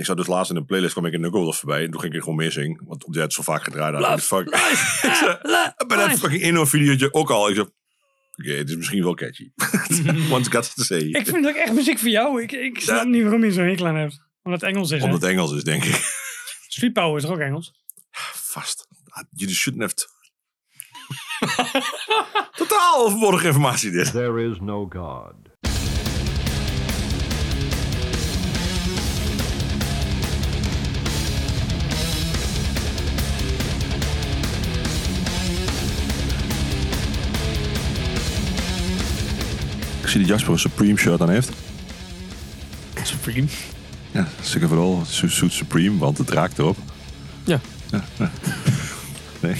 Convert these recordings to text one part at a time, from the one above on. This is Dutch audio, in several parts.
Ik zat dus laatst in een playlist, kwam ik in Knuckles voorbij. En toen ging ik gewoon meer zingen. Want op die had zo vaak gedraaid. had. Ik dacht, fuck. bij dat fucking inno videootje ook al. Ik zei, oké, het is misschien wel catchy. Want got to say. Ik vind het ook echt muziek voor jou. Ik, ik snap Ja. niet waarom je zo'n hekel aan hebt. Omdat het Engels is? Omdat het Engels is, denk ik. Street Power is toch ook Engels? Vast. You shouldn't have... Totaal overbodige informatie dit. There is no God. Ik zie dat Jasper een Supreme shirt aan heeft. Supreme. Ja, zeker vooral Suit Supreme, want het raakt erop. Ja. Nee,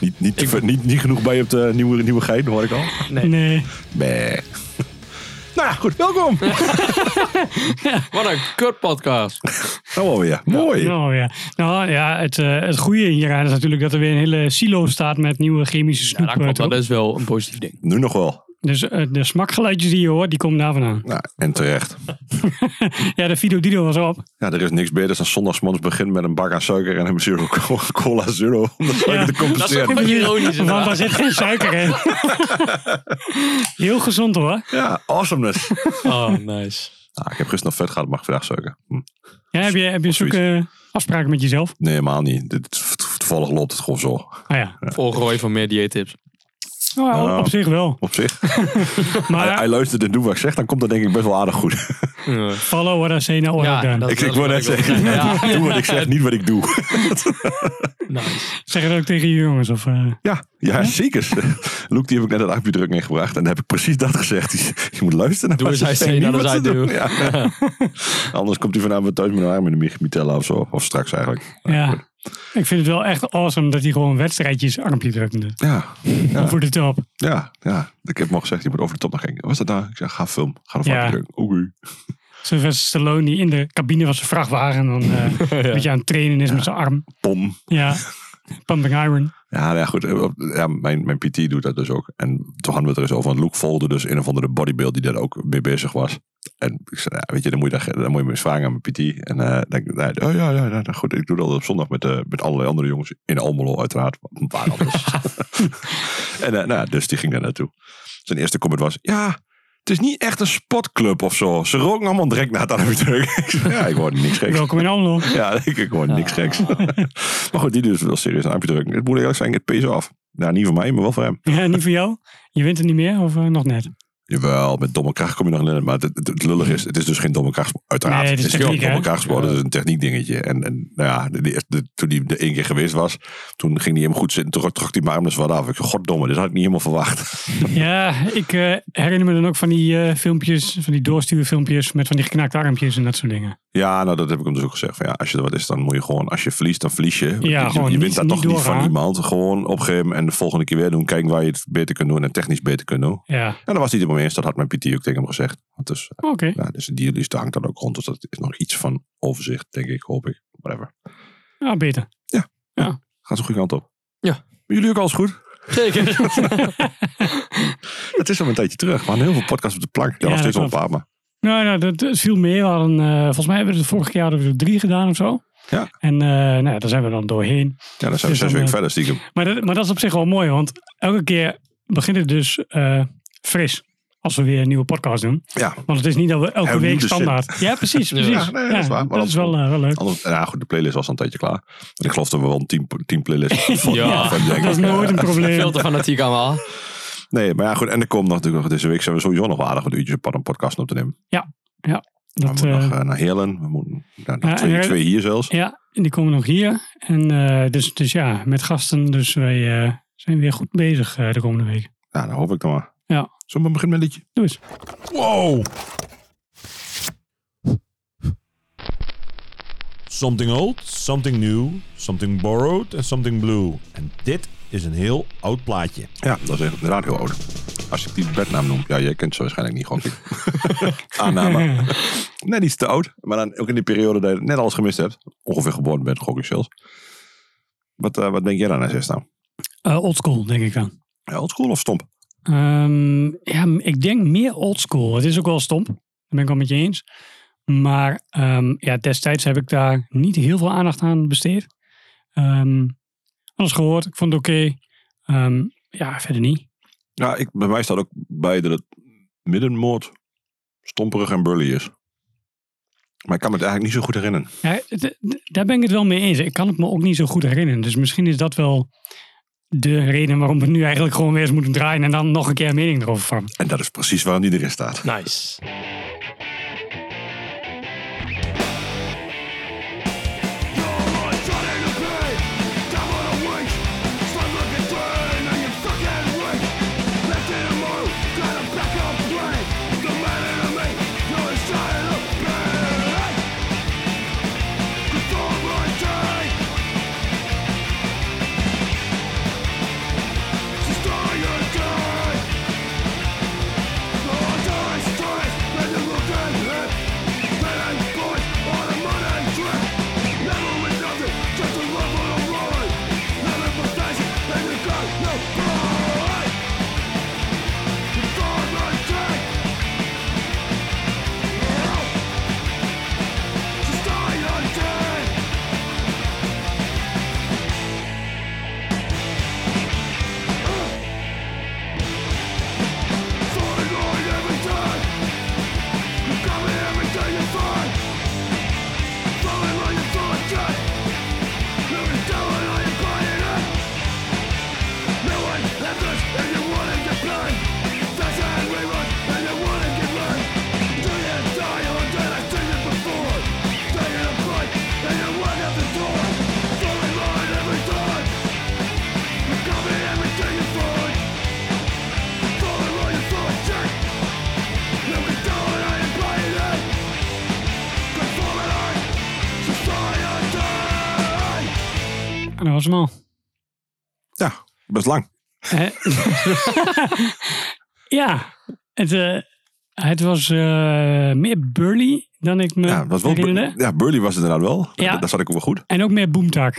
niet, niet, niet, niet genoeg bij op de nieuwe, nieuwe geit, hoor ik al. Nee. Nee. Nee. Nou ja, goed, welkom. Wat een kut podcast. Nou alweer. Mooi. Nou ja, nou, ja het, eh, het goede hieraan is natuurlijk dat er weer een hele silo staat met nieuwe chemische Ja, snoep. dat klopt. eh, Dat is wel een positief ding. Nu nog wel. Dus eh, de smakgeluidjes die je hoort, die komen daar vandaan. Nou, en terecht. Ja, de Fido Dido was op. Ja, er is niks beter dan zondagsmorgens beginnen met een bak aan suiker en een zero cola zero om de suiker Ja, te Dat is compenseren. ook wel ironisch Want daar zit geen suiker in. Heel gezond hoor. Ja, awesomeness. Oh, nice. Nou, ik heb gisteren nog vet gehad, mag vandaag suiker. Hm. Ja, heb je, heb je zulke afspraken met jezelf? Nee, helemaal niet. Dit, toevallig loopt het gewoon zo. Ah ja, Volgrooi van meer dieettips. Oh, Nou. op zich wel. Op zich. hij, Maar hij luistert en doet wat ik zeg, dan komt dat denk ik best wel aardig goed. Ja. follow what I say, now what I've done. ik ik wou net zeggen, Ja. doe wat ik zeg, niet wat ik doe. Nice. Zeg dat ook tegen je jongens? Of, eh, Ja, ja, zeker. Luke, die heb ik net een accu-druk ingebracht. En dan heb ik precies dat gezegd. Je, moet luisteren naar Doe wat as ze I say, zeggen, not niet as wat I ze do. doen. Ja. Anders komt hij vanavond thuis met een arm in de mitella of zo. Of straks eigenlijk. ja. Ik vind het wel echt awesome dat hij gewoon wedstrijdjes armpje drukte. Ja, ja, Voor de top. ja, ja. Ik heb hem al gezegd, je moet over de top naar gaan. Wat was dat nou? Ik zei, ga film. Ga ervan Ja. drukken. Oei. Sylvester Stallone die in de cabine van zijn vrachtwagen en dan eh, een beetje aan het trainen is met zijn arm. Pom. Ja, pumping iron. Ja, nou ja, goed. Ja, mijn, mijn PT doet dat dus ook. En toen hadden we het er eens over. Want Luke volgde dus een of andere bodybuild die daar ook mee bezig was. En ik zei, ja, weet je, dan moet je, daar, dan moet je me eens vragen aan mijn PT. En eh dan, nou, oh ja, ja, nou, goed. Ik doe dat op zondag met, eh, met allerlei andere jongens in Almelo uiteraard. Waar anders. en eh, nou, ja, dus die ging daar naartoe. Zijn eerste comment was, ja, het is niet echt een sportclub of zo. Ze roken allemaal direct na het zei, ja, ik hoor niks geks. Welkom in Almelo. Ja, ik, ik hoor niks geks. maar goed, die dus wel serieus een armpje drukken. Het moet eerlijk zijn, het pees af. Nou, niet voor mij, maar wel voor hem. Ja, niet voor jou. Je wint het niet meer of eh, nog net? Jawel, met domme kracht kom je nog in. Maar het, lullig is, het is dus geen domme krachtsport. Uiteraard, Nee, het is het is techniek, geen domme krachtsport. Ja. Het is een techniek dingetje. En, en nou ja, de, de, eerste- de- toen hij de één keer geweest was, toen ging hij hem goed zitten. Toen trok hij mijn arm dus wat af. Ik zei, goddomme, dit had ik niet helemaal verwacht. Ja, ik eh, herinner me dan ook van die eh, filmpjes, van die doorstuurfilmpjes met van die geknakte armpjes en dat soort dingen. Ja, nou dat heb ik hem dus ook gezegd. Van, ja, als je er wat is, dan moet je gewoon, als je verliest, dan verlies je. Ja, je, wint dat niet toch niet van iemand. Gewoon opgeven en de volgende keer weer doen. Kijken waar je het beter kunt doen en technisch beter kunt doen. Ja, En daar was hij mee eens. Dat had mijn PT ook tegen hem gezegd. Dus, eh, oké. ja, dus de dealist hangt dan ook rond. Dus dat is nog iets van overzicht, denk ik, hoop ik. Whatever. Ja, beter. Gaat zo goede kant op. Ja. Maar jullie ook alles goed? Zeker. Het is al een tijdje terug. We hadden heel veel podcasts op de plank. Ja, Ja, nog steeds paar, maar... Nou, nou dat, dat viel meer. We hadden, eh, volgens mij hebben we het vorige keer hadden we er drie gedaan of zo. Ja. En eh, nou, ja, daar zijn we dan doorheen. Ja, dan zijn we Dus zes dan, weken verder stiekem. Maar dat, maar dat is op zich wel mooi, want elke keer begint het dus eh, fris. Als we weer een nieuwe podcast doen. Ja, Want het is niet dat we elke week standaard. Ja, precies. precies. Ja, nee, dat is waar. Maar dat is dat- wel, eh, wel leuk. anders, ja, goed, de playlist was al een tijdje klaar. En ik geloof dat we wel een team, team playlist van, Ja. van Dat is ik. nooit een probleem. Veel te fanatiek allemaal. Nee, maar ja, goed. En er komt natuurlijk nog deze week zijn we sowieso nog wel aardig wat uurtjes op een podcast op te nemen. Dat, we moeten eh, nog eh, naar Heerlen. We moeten ja, nog ja, twee, twee hier zelfs. Ja, en die komen nog hier. En eh, dus, dus ja, met gasten. Dus wij eh, zijn weer goed bezig de komende week. Ja, dat hoop ik dan maar. Ja. Zullen we beginnen met een liedje? Doe eens. Wow! Something old, something new, something borrowed en something blue. En dit is een heel oud plaatje. Ja, dat is inderdaad heel oud. Als ik die bednaam noem. Ja, jij kent ze waarschijnlijk niet, gok ik. Aanname. Net iets te oud. Maar dan ook in die periode dat je net alles gemist hebt. Ongeveer geboren bent, gok ik zelfs. Wat, eh, wat denk jij dan aan zes nou? Eh oldschool, denk ik dan. Ja, oldschool of stomp? Ehm, ja, ik denk meer oldschool. Het is ook wel stomp. Daar ben ik wel met je eens. Maar ehm, ja, destijds heb ik daar niet heel veel aandacht aan besteed. Ehm alles gehoord, ik vond het oké. Ja, verder niet. Ja, ik, bij mij staat ook bij dat het middenmoord stomperig en burly is. Maar ik kan me het eigenlijk niet zo goed herinneren. Ja, daar ben ik het wel mee eens. Ik kan het me ook niet zo goed herinneren. Dus misschien is dat wel de reden waarom we nu eigenlijk gewoon weer eens moeten draaien en dan nog een keer een mening erover vormen. En dat is precies waarom die erin staat. Nice. Ja, best lang. Ja, het, eh, het was eh, meer burly dan ik me Ja, was wel, herinnerde. ja, burly was het inderdaad wel. Ja. Daar, daar zat ik ook wel goed. En ook meer boomtak.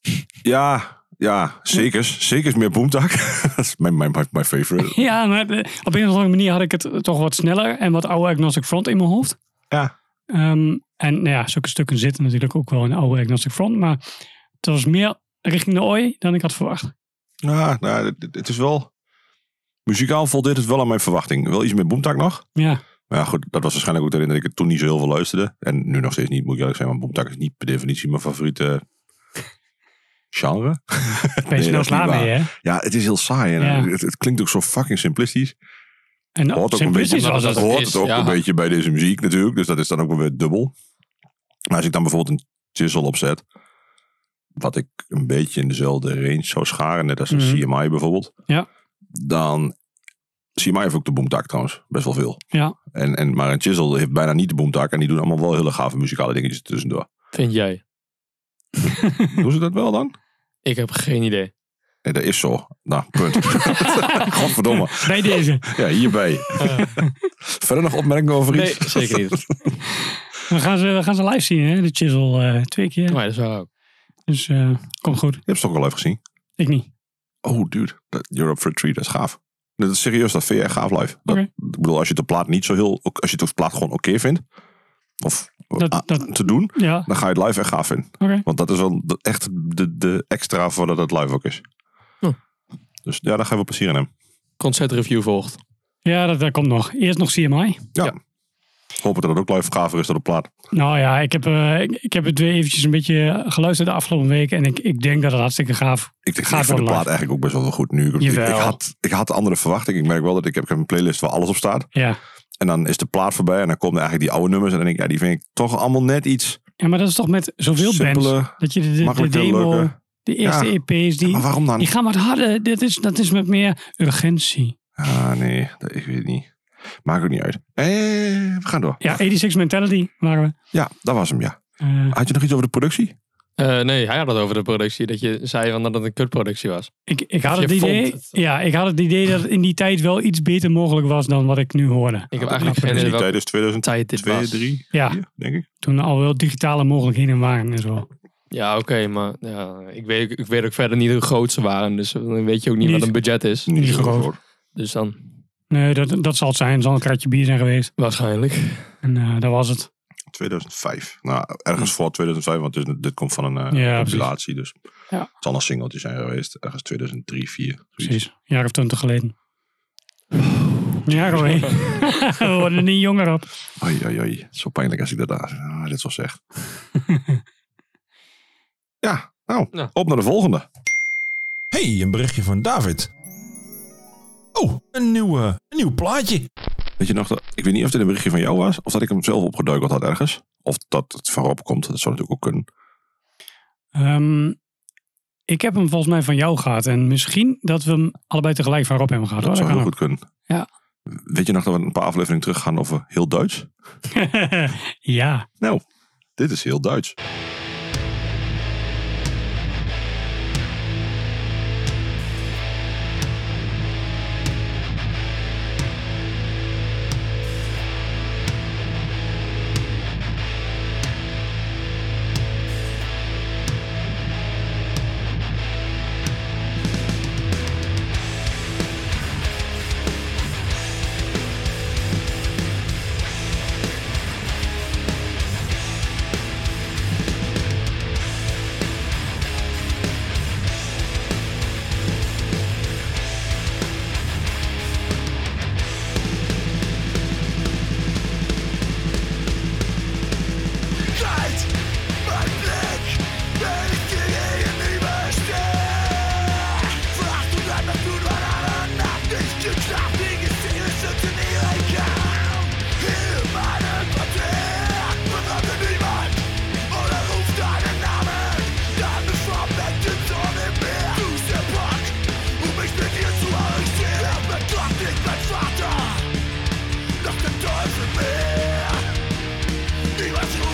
Ja, ja zeker. Zeker meer boomtak. dat is mijn, mijn, mijn favorite. Ja, maar eh, op een of andere manier had ik het toch wat sneller en wat oude agnostic front in mijn hoofd. Ja. Ehm, en nou ja, zulke stukken zitten natuurlijk ook wel in oude agnostic front. Maar het was meer richting de ooi dan ik had verwacht. Ja, nou, het, het is wel... Muzikaal voldeed het wel aan mijn verwachting. Wel iets meer boomtak nog. Ja, Maar ja, goed, dat was waarschijnlijk ook de reden dat ik het toen niet zo heel veel luisterde. En nu nog steeds niet, moet ik eerlijk zijn. Maar boomtak is niet per definitie mijn favoriete genre. ben je Nee, klaar niet mee, hè? Ja, het is heel saai. En Ja. het, het klinkt ook zo fucking simplistisch. En Hoort ook, een beetje, dat het. hoort is, het ook ja. een beetje bij deze muziek natuurlijk. Dus dat is dan ook wel weer dubbel. Maar als ik dan bijvoorbeeld een chisel opzet. Wat ik een beetje in dezelfde range zou scharen. Net als een Mhm. CMI bijvoorbeeld. Ja. Dan... CMI heeft ook de boomtak trouwens. Best wel veel. Ja. En, en, maar een chisel heeft bijna niet de boomtak. En die doen allemaal wel hele gave muzikale dingetjes tussendoor. Vind jij? Doen ze dat wel dan? Ik heb geen idee. Nee, dat is zo. Nou, punt. Godverdomme. Bij deze. Ja, hierbij. Verder nog opmerkingen over Nee, iets? zeker niet. We gaan ze, we gaan ze live zien, hè? De chisel eh, twee keer. Maar dat is wel ook. Dus eh, komt goed. Je hebt ze toch wel even gezien? Ik niet. Oh, dude. Dat Europe for a Treat, dat is gaaf. Dat is serieus, dat vind je echt gaaf live. Dat, Oké. Ik bedoel, als je de plaat niet zo heel... ook Als je de plaat gewoon oké vindt, of Dat- ah, dat- te doen, Ja, dan ga je het live echt gaaf vinden. oké. Want dat is wel de- echt de, de extra voordat het live ook is. Hm. Dus ja, daar ga je wel plezier in hebben. Concertreview volgt. Ja, dat, dat komt nog. Eerst nog CMI. Ja. Ja. Hopen dat het ook live gaver is dan op plaat. Nou ja, ik heb, eh, ik, ik heb het weer eventjes een beetje geluisterd de afgelopen week. En ik, ik denk dat het hartstikke gaaf Ik, denk, ik vind de plaat eigenlijk ook best wel goed nu. Ik, ik, had, ik had andere verwachtingen. Ik merk wel dat ik heb, een playlist waar alles op staat. Ja. En dan is de plaat voorbij en dan komen eigenlijk die oude nummers. En dan denk ik, ja, die vind ik toch allemaal net iets ja, maar dat is toch met zoveel bands. simpeler. Dat je de, demo, de eerste Ja. EP's, die, Maar waarom dan? die gaan wat harder. Dat is, dat is met meer urgentie. Ah, nee, dat, ik weet het niet. Maakt ook niet uit. Eh, we gaan door. Ja, 86 Mentality waren we. Ja, dat was hem, ja. Eh, Had je nog iets over de productie? Eh, nee, hij had het over de productie. Dat je zei van dat het een kutproductie was. ik, ik had het idee, het. ja, ik had het idee dat het in die tijd wel iets beter mogelijk was dan wat ik nu hoorde. Ik heb Ah, eigenlijk geen idee die welke tijd is 2002, tijd dit was. 3, Ja. 4, denk ik. Toen al wel digitale mogelijkheden waren en zo. Ja, oké, maar ja, ik, weet, ik weet ook verder niet hoe groot ze waren. Dus dan weet je ook niet, Niet. wat een budget is. Niet groot. Dus dan, Nee, dat, dat zal het zijn. Het zal een kratje bier zijn geweest. Waarschijnlijk. En eh dat was het. 2005. Nou, ergens voor 2005, want dit, dit komt van een eh, Ja, compilatie. Dus Ja. het zal een singeltje zijn geweest. Ergens 2003, 4. zoiets. Precies. Een jaar of twintig geleden. Ja, hoor. We worden er niet jonger op. Oei, oei, oei. Zo pijnlijk als ik dat daar ah, dit zo zeg. ja, nou, Ja. op naar de volgende. Hey, een berichtje van David. Oh, een nieuw, eh, een nieuw plaatje. Weet je nog, dat, ik weet niet of dit een berichtje van jou was, of dat ik hem zelf opgeduikeld had ergens. Of dat het van Rob komt, dat zou natuurlijk ook kunnen. Ehm, ik heb hem volgens mij van jou gehad. En misschien dat we hem allebei tegelijk van Rob hebben gehad. Dat hoor. zou heel kan goed kunnen. Ja. Weet je nog dat we een paar afleveringen terug gaan over heel Duits? ja. Nou, dit is heel Duits.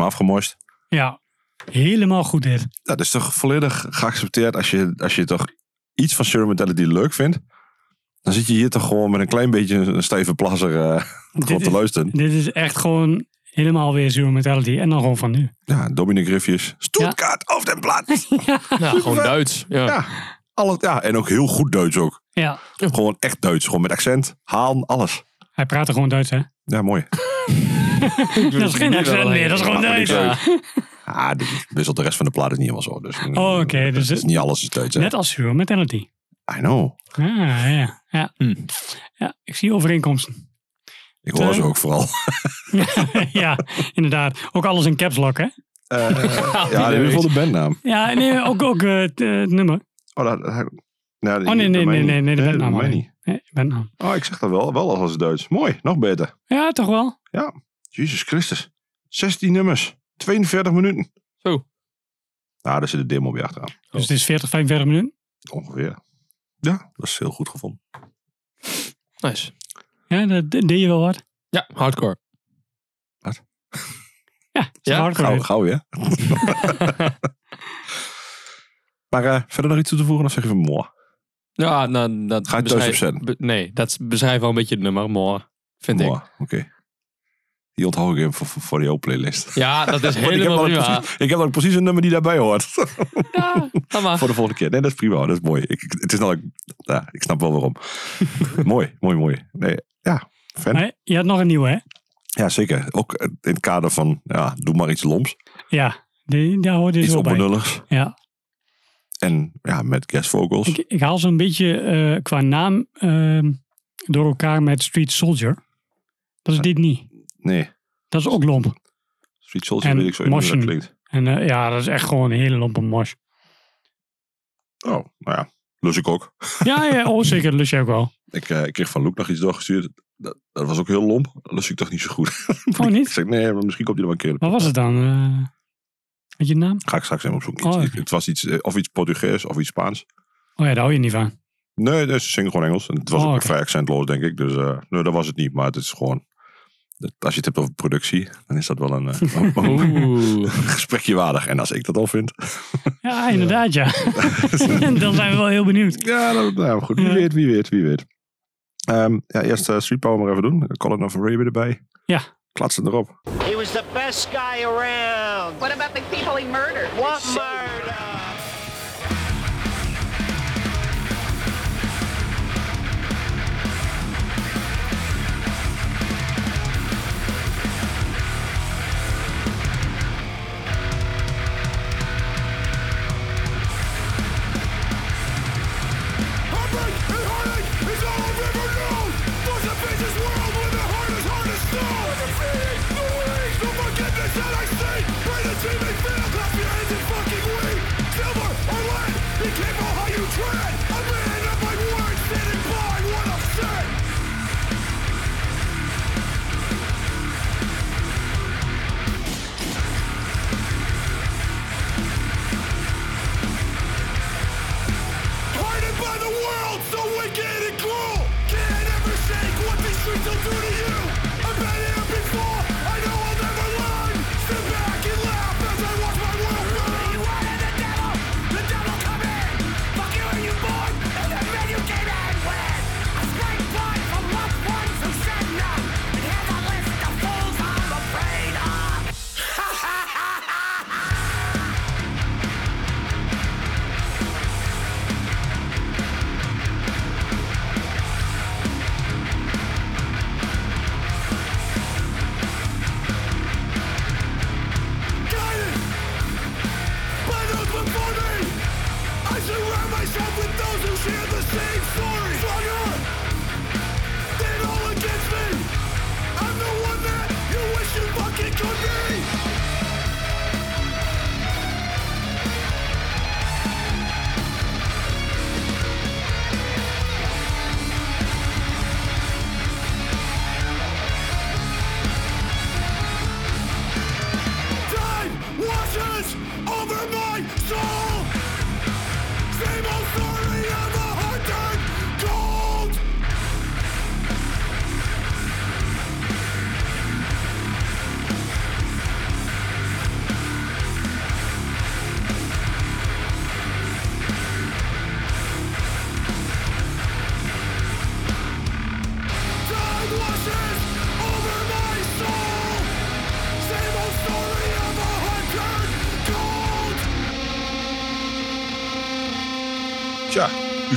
prima afgemoist. Ja. Helemaal goed dit. Dat is toch volledig geaccepteerd als je, als je toch iets van Mentality leuk vindt. Dan zit je hier toch gewoon met een klein beetje een stijve plasser eh gewoon is- te luisteren. Dit is echt gewoon helemaal weer Zero Mentality. En dan gewoon van nu. Ja, Dominic Griffjes. Stuttgart auf den Platz. Ja, gewoon Duits. Ja. Ja, alle, ja, en ook heel goed Duits ook. Ja. Gewoon echt Duits. Gewoon met accent, haan, alles. Hij praatte gewoon Duits, hè? Ja, mooi. Dat is geen accent meer, dat is gewoon Duits. Ja. Ah, dit wisselt de rest van de plaat is niet helemaal zo. Dus, Oh, oké, dus het is niet alles is Duits. Net als Zero Mentality. I know. Ah, ja. Ja. Hm. ja, ik zie overeenkomsten. Ik hoor ze ook vooral. ja, inderdaad. Ook alles in caps lock, hè? Eh, ja, in ieder geval de bandnaam. Ja, nee, ook, ook eh, het, eh, het nummer. Oh, dat, dat- nou, Oh, nee, nee, nee, nee, nee, de bandnaam. niet. Nee, bandnaam. Oh, ik zeg dat wel. Wel als Duits. Mooi. Nog beter. Ja, toch wel? Jezus Christus. 16 nummers. 42 minuten. Zo. Nou, daar zit de demo weer achteraan. Dus het is 40, 45 minuten. Ongeveer. Ja, dat is heel goed gevonden. Nice. Ja, dat deed je wel wat. Ja, hardcore. Ja, het is Ja, hardcore. Gauw, gauw ja. maar eh, verder nog iets toe te voegen? Of zeg je van mooi? Ja, nou, dat Ga je thuis opzetten? nee, dat beschrijft wel een beetje het nummer, mooi. Vind ik. Mooi, Oké. Die onthoud ik even voor, voor, voor die playlist. Ja, dat is ik, helemaal prima. precies, ik heb dan ook precies een nummer die daarbij hoort. Ja, maar. voor de volgende keer. Nee, dat is prima. Dat is mooi. Ik, ik- het is nou, ja, ik snap wel waarom. mooi, mooi, mooi. Nee, ja, fan. Maar je had nog een nieuwe, hè? Ja, zeker. Ook in het kader van, ja, doe maar iets loms. Ja, die, daar hoort dit Iets wel bij. Ja, En ja, met guestvogels. ik, ik haal zo'n beetje eh, qua naam ehm, door elkaar met Street Soldier. Dat is dit niet. Nee, Dat is ook lomp. Sweet Soldier En weet ik zo niet hoe dat klinkt. En eh, ja, dat is echt gewoon een hele lompe mos. Oh, nou ja. Lus ik ook. Ja, ja oh, zeker. Lust je ook wel. Ik, eh, ik kreeg van Luke nog iets doorgestuurd. Dat, dat was ook heel lomp. Dat lust ik toch niet zo goed. Oh, ik niet? zeg, nee, maar misschien komt hij nog een keer. Wat was het dan? Eh had je naam? Ga ik straks even opzoeken. Oh. Het was iets, of iets Portugees of iets Spaans. Oh ja, daar hou je niet van. Nee, ze zingen gewoon Engels. En het was Oh, ook oké. vrij accentloos, denk ik. Dus nee, dat was het niet. Maar het is gewoon... dat- Als je het hebt over productie, dan is dat wel een, eh, een gesprekje waardig. En als ik dat al vind... Ja, inderdaad, ja. dan zijn we wel heel benieuwd. Ja, dat, nou goed. Wie Ja. weet, wie weet, wie weet. Ehm, ja, eerst Street Power maar even doen. Colin of Ray erbij. Ja. Klatsen erop. He was the best guy around. What about the people he murdered? What Run!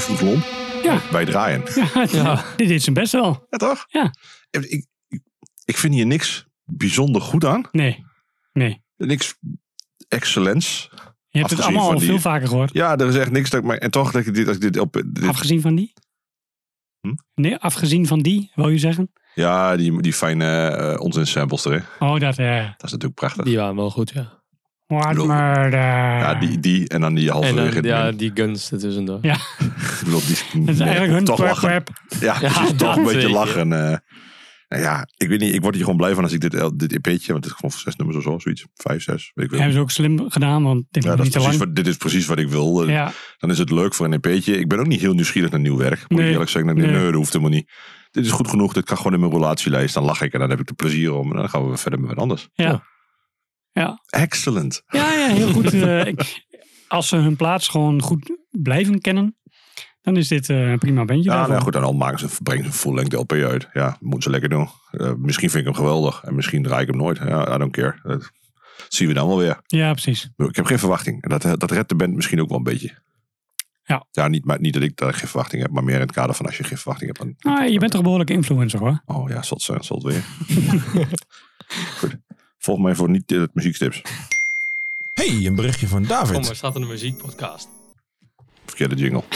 U vroeg lomp. Ja. Wij draaien. Ja, dit deed zijn best wel. Ja, toch? Ja. Ik, ik, ik vind hier niks bijzonder goed aan. Nee, nee. Niks excellence. Je hebt het allemaal al die- veel vaker gehoord. Ja, er is echt niks dat ik... Maar, en toch dat ik dit, dat ik dit op... Dit, Afgezien van die? Hm? Nee, afgezien van die, wou je zeggen? ja, die, die fijne uh, onzin samples erin. Oh, dat, ja. Dat is natuurlijk prachtig. Die waren wel goed, ja. What bedoel, murder. Ja, die, die en dan die En halverwege. dan, het ja, die guns ertussendoor. Ja. Ik bedoel, die, Dat is eigenlijk hun toch lachen. Ja, Ja, toch dat een beetje zeker. lachen. eh. nou ja, ik weet niet. Ik word hier gewoon blij van als ik dit, dit EP'tje, want het is gewoon zes nummers of zo, zoiets. Vijf, zes, weet ik veel. Hebben ze ook slim gedaan, want dit Ja, is dat is niet te precies lang. wat, dit is precies wat ik wil. Eh, Ja, Dan is het leuk voor een EP'tje. Ik ben ook niet heel nieuwsgierig naar nieuw werk. Moet Nee. ik eerlijk zeggen. Nee. nee, dat hoeft helemaal niet. Dit is goed genoeg. Dit kan gewoon in mijn relatielijst. Dan lach ik en dan heb ik er plezier om. En dan gaan we verder met wat anders. ja. Ja, Excellent. ja, ja heel goed. eh, ik- als ze hun plaats gewoon goed blijven kennen, dan is dit eh, een prima bandje. Ja, nou goed. En dan maken ze, brengen ze een full length LP uit. Ja, moeten ze lekker doen. Eh, misschien vind ik hem geweldig. En misschien draai ik hem nooit. Ja, I don't care. Dat zien we dan wel weer. ja, precies. Ik heb geen verwachting. En dat, dat redt de band misschien ook wel een beetje. Ja. Ja, niet, maar niet dat ik daar geen verwachting heb. Maar meer in het kader van als je geen verwachting hebt. Dan, Ah, je bent toch een behoorlijke influencer hoor. Oh ja, het zijn. Het weer. goed. Volg mij voor niet uh, muziektips. Hey, een berichtje van David. Kom, er staat een muziekpodcast. Verkeerde jingle.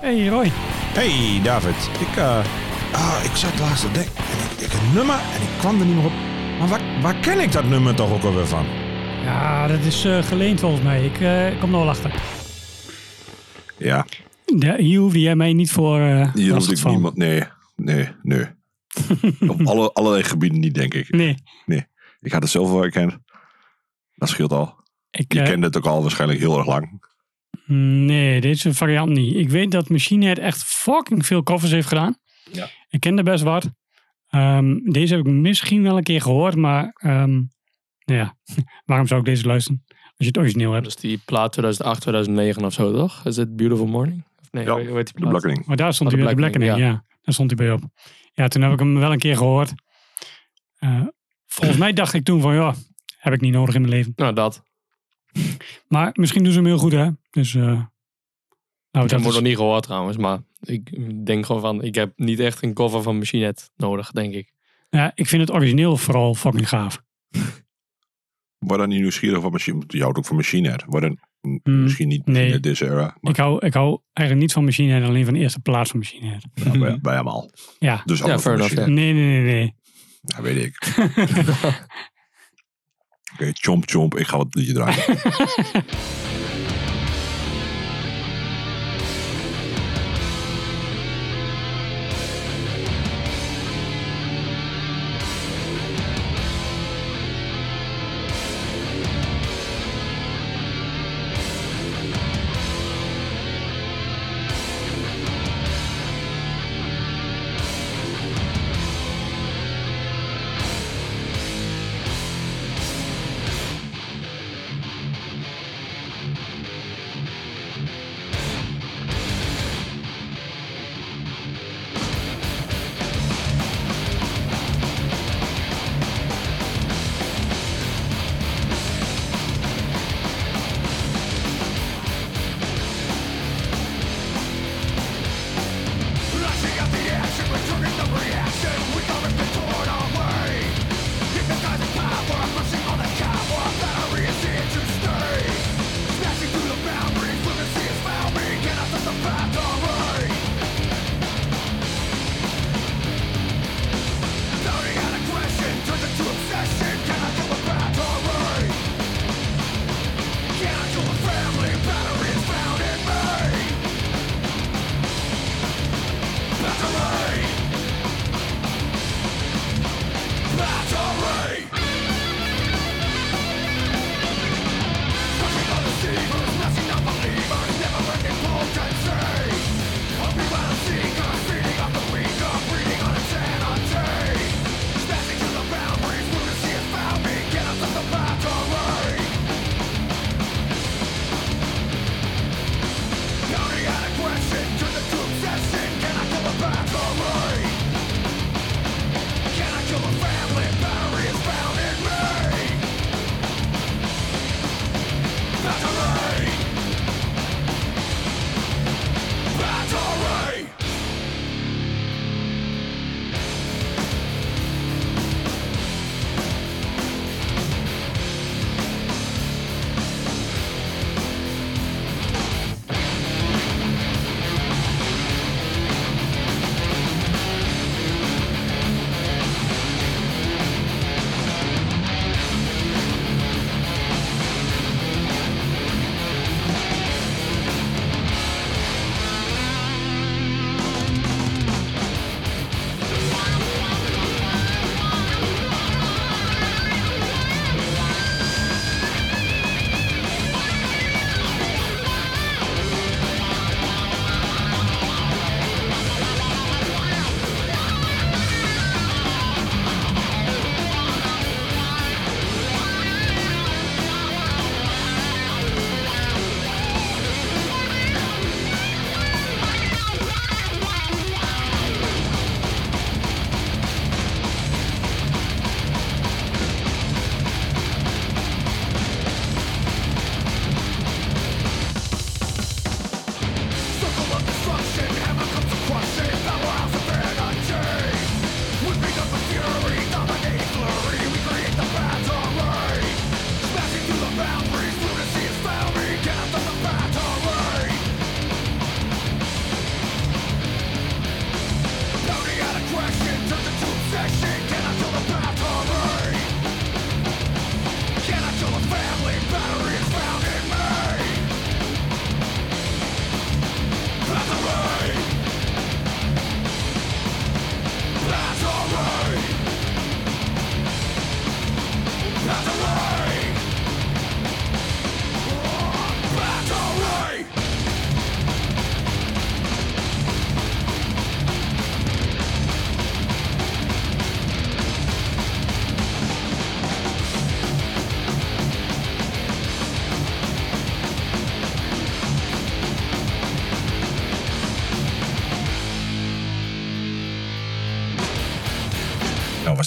Hey Roy. Hey, David. Ik, eh, ah, ik zat laatst te denken. En ik, ik een nummer en ik kwam er niet meer op. Maar waar, waar ken ik dat nummer toch ook alweer van? Ja, dat is eh, geleend volgens mij. Ik eh, kom er wel achter. Ja, Ja, hier hoefde jij mij niet voor eh hier lastig hoef ik vallen. niemand. Nee, nee, nee. Op alle, allerlei gebieden niet, denk ik. Nee. Ik had het zelf wel herkend. Dat scheelt al. Ik, Je eh, kende het ook al waarschijnlijk heel erg lang. Nee, deze variant niet. Ik weet dat Machine Head echt fucking veel covers heeft gedaan. Ja. Ik kende best wat. Ehm, deze heb ik misschien wel een keer gehoord, maar ehm, nou ja, waarom zou ik deze luisteren? Als je het origineel hebt. Dat is die plaat 2008, 2009 of zo, toch? Is het Beautiful Morning? Of nee, Ja, hoe hoe heet die De plaat? Blakkening. Maar daar stond Oh, hij de bij de Blackening, Blackening, ja. Daar stond hij bij op. Ja, toen heb ik hem wel een keer gehoord. Eh, volgens mij dacht ik toen van, ja, heb ik niet nodig in mijn leven. Nou, dat. Maar misschien doen ze hem heel goed, hè. Dus, eh nou, Ik heb dat hem is, nog niet gehoord trouwens, maar ik denk gewoon van, ik heb niet echt een cover van Machine Head nodig, denk ik. ja, ik vind het origineel vooral fucking gaaf. Word dan niet nieuwsgierig van machine. Je houdt ook van Machine Head. Word dan m- Hmm, misschien niet nee. in deze era. Maar Ik hou, ik hou eigenlijk niet van Machine Head, alleen van de eerste plaats van Machine Head. ja, bij, bij hem al. Ja, Dus enough, Machine nee, nee, nee, nee. Head. Ja, weet ik. Oké, chomp chomp. Ik ga wat liedje draaien.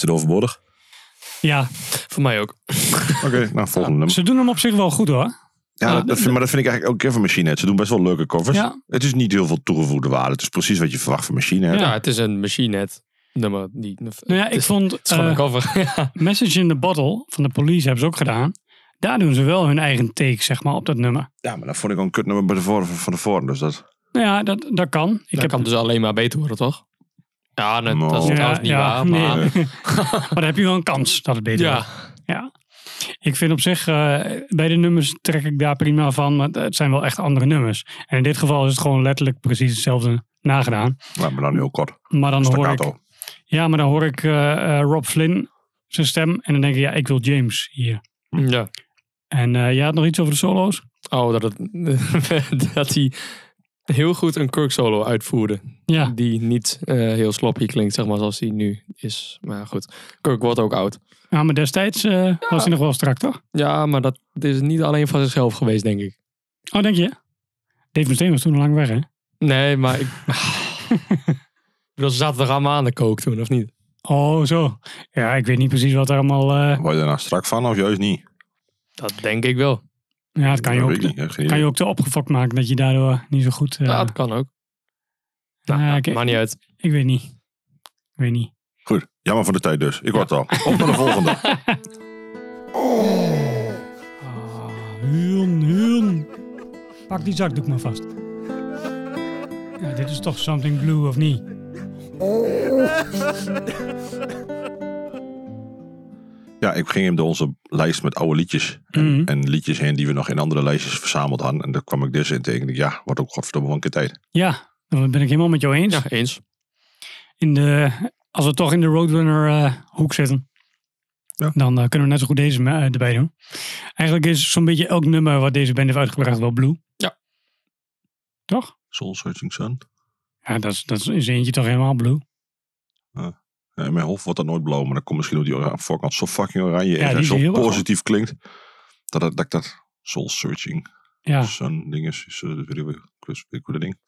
was dit overbodig? Ja, Voor mij ook. Oké, nou, volgende nummer. ze doen hem op zich wel goed hoor. Ja, dat, dat vind, maar dat vind ik eigenlijk ook keer van Machine Head. Ze doen best wel leuke covers. Ja. Het is niet heel veel toegevoegde waarde. Het is precies wat je verwacht van Machine Head. Ja, het is een machine net nummer. Die, Nou ja, ik is- vond Het is gewoon een eh, cover. ja. Message in the Bottle van de Police hebben ze ook gedaan. Daar doen ze wel hun eigen take, zeg maar, op dat nummer. Ja, maar dat vond ik al een kutnummer bij de voor, van de voren. Dus dat... Nou ja, dat, dat kan. Ik Dat heb kan dus alleen maar beter worden, toch? Ja, dat is Nou. trouwens niet waar. nee. Maar, maar dan heb je wel een kans dat het beter wordt. ja, Ja. Ik vind op zich, eh, bij de nummers trek ik daar prima van. Maar het zijn wel echt andere nummers. En in dit geval is het gewoon letterlijk precies hetzelfde nagedaan. Maar, maar dan heel kort. Maar dan hoor ik, ja, maar dan hoor ik eh, eh, Rob Flynn, zijn stem. En dan denk ik, ja, ik wil James hier. ja. En eh jij had nog iets over de solo's? Oh, dat, het, dat hij heel goed een Kirk solo uitvoerde. Ja, Die niet eh, heel sloppy klinkt, zeg maar, zoals hij nu is. Maar goed, Kirk wordt ook oud. ja maar destijds eh, was hij nog wel strak, toch? Ja, maar dat is niet alleen van zichzelf geweest, denk ik. Oh, denk je? Dave Mustaine was toen al lang weg, hè? Nee, maar ik... ik bedoel, ze zaten er allemaal aan de kook toen, of niet? Oh, zo. Ja, ik weet niet precies wat er allemaal... eh, Word je er nou strak van of juist niet? Dat denk ik wel. Ja, dat kan je, ook, niet. Kan je ook te opgefokt maken dat je daardoor niet zo goed... eh, Ja, dat kan ook. Nou, ja, maakt niet uit. ik weet niet. Ik weet niet. Goed, jammer voor de tijd dus. Ik word het al. Op naar de volgende. Ah, Huun, Huun. Pak die zakdoek maar vast. Ja, dit is toch Something Blue, of niet? Ja, ik ging hem door onze lijst met oude liedjes. En, Mhm. en liedjes heen die we nog in andere lijstjes verzameld hadden. En daar kwam ik dus in tegen. Ja, wordt ook godverdomme van een keer tijd. Ja, dat ben ik helemaal met jou eens. Ja, eens. In de, als we toch in de Roadrunner eh, hoek zitten, Ja. dan eh, kunnen we net zo goed deze eh, erbij doen. Eigenlijk is zo'n beetje elk nummer wat deze band heeft uitgebracht wel blue. Ja. Toch? Soul Searching Sun. Ja, dat is, dat is eentje toch helemaal blue. Ja, in mijn hoofd wordt dat nooit blauw. Maar dan komt misschien op die voorkant zo fucking oranje Ja, die En zo positief klinkt. Dat, dat, dat ik dat Soul Searching Ja, Sun ding is. is eh, ik ik hoe dat ding.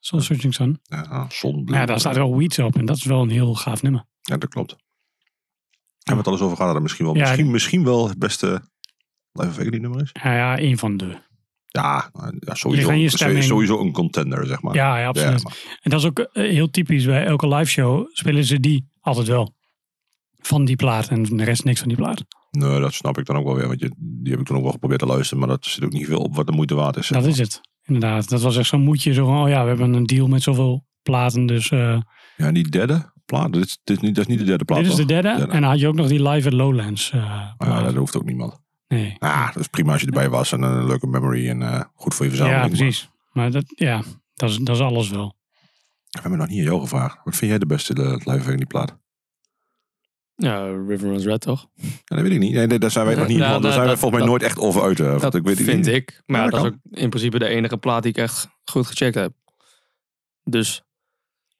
Soul Searching Sun. Ja, ah, Zon. Ja, daar staat wel Weeds op en dat is wel een heel gaaf nummer. Ja, dat klopt. En wat alles over gaat, dat misschien wel, Ja, misschien, die- misschien wel het beste Live Agony nummer is. Ja, ja een van de. Ja, nou, ja sowieso, je sowieso een contender, zeg maar. Ja, ja, absoluut. maar- En dat is ook eh, heel typisch. Bij elke live show spelen ze die altijd wel. Van die plaat en de rest niks van die plaat. nee, dat snap ik dan ook wel weer. Want je, die heb ik toen ook wel geprobeerd te luisteren. Maar dat zit ook niet veel op wat de moeite waard is. Dat maar. is het. Inderdaad. Dat was echt zo'n moedje. Zo van, oh ja, we hebben een deal met zoveel platen. Dus eh, Ja, die derde plaat. Dit is, dit is niet, dat is niet de derde plaat. dit is de derde. Derde. En dan had je ook nog die live at Lowlands eh, plaat. ja, dat hoeft ook niemand. Nee. Ah, dat is prima als je erbij was. En een leuke memory. En eh, goed voor je verzameling. ja, precies. Maar dat, ja, dat is, dat is alles wel. We hebben nog niet aan jou gevraagd. Wat vind jij de beste de Live of Agony plaat? Ja, River Runs Red, toch? Ja, dat weet ik niet. Nee, nee, daar zijn wij nog niet. Ja, daar dat- zijn wij volgens mij dat- nooit echt over uit. eh, Dat ik weet vind niet. ik. Maar Ja, ja, dat dat is ook in principe de enige plaat die ik echt goed gecheckt heb. Dus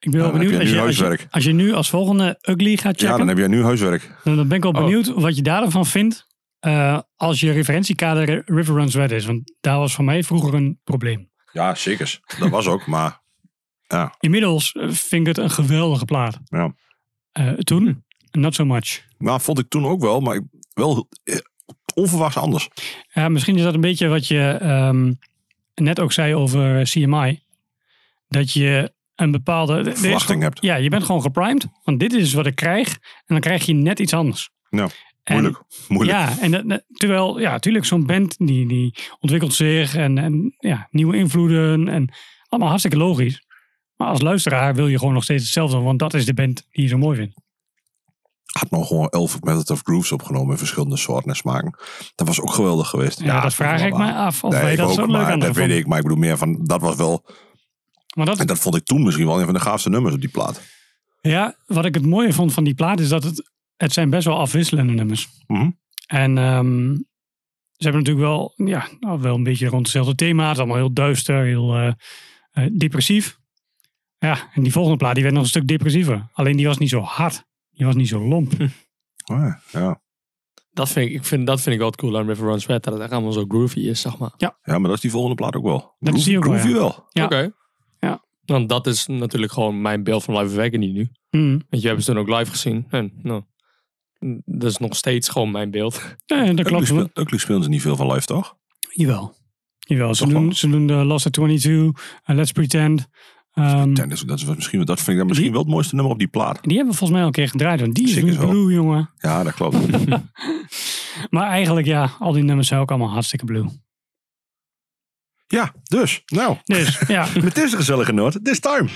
Ik ben wel Ja, benieuwd. je Als je, als, je, als je nu als volgende Ugly gaat Ja, checken. dan heb jij nu huiswerk. dan, dan ben ik wel Oh. benieuwd wat je daarvan vindt. Eh, als je referentiekader River Runs Red is. Want daar was voor mij vroeger een probleem. Ja, zeker. Dat was ook. Maar Inmiddels eh, vind ik het een geweldige plaat. Ja. Eh, toen, not so much. nou, vond ik toen ook wel. Maar wel onverwachts anders. Ja, misschien is dat een beetje wat je ehm, net ook zei over CMI. Dat je een bepaalde... er Verwachting gewoon- hebt. Ja, je bent gewoon geprimed. Want dit is wat ik krijg. En dan krijg je net iets anders. Ja, moeilijk. moeilijk. Ja, en terwijl, ja, natuurlijk zo'n band die, die ontwikkelt zich en, en ja, nieuwe invloeden en allemaal hartstikke logisch. Maar als luisteraar wil je gewoon nog steeds hetzelfde, want dat is de band die je zo mooi vindt. Had nog gewoon elf Method of Grooves opgenomen in verschillende soorten en smaken. Dat was ook geweldig geweest. Ja, dat vraag ik me af of Nee, wij dat ook, zo leuk aan dat weet ik. Maar ik bedoel meer van, dat was wel, Maar dat, en dat vond ik toen misschien wel een van de gaafste nummers op die plaat. ja, wat ik het mooie vond van die plaat is dat het, het zijn best wel afwisselende nummers. Mhm. En ehm, ze hebben natuurlijk wel, ja, nou, wel een beetje rond hetzelfde thema. Het is allemaal heel duister, heel eh, eh, depressief. Ja, en die volgende plaat die werd nog een stuk depressiever. Alleen die was niet zo hard. Die was niet zo lomp. Oh, ja, ja. dat vind ik, ik vind, dat vind ik wel het cool aan River Runs Red. Dat het echt allemaal zo groovy is, zeg maar. ja, maar dat is die volgende plaat ook wel. Dat is die ook wel, Groovy ja. wel. Ja. Oké. Ja. Want dat is natuurlijk gewoon mijn beeld van Live of Agony nu. Mm. Want je hebben ze toen ook live gezien. En nou, dat is nog steeds gewoon mijn beeld. Ja, dat klopt. Spelen ze niet veel van live, toch? Jawel. Jawel, ze doen, ze doen de Lost at 22, uh, Let's Pretend. Ehm, dat, is, dat, is misschien, dat vind ik dan misschien wel het mooiste nummer op die plaat. die hebben we volgens mij al een keer gedraaid. Want die is blue, jongen. Ja, dat klopt. Maar eigenlijk ja, al die nummers zijn ook allemaal hartstikke blue. ja, dus. Nou, Dus ja, met deze gezellige noot, this time.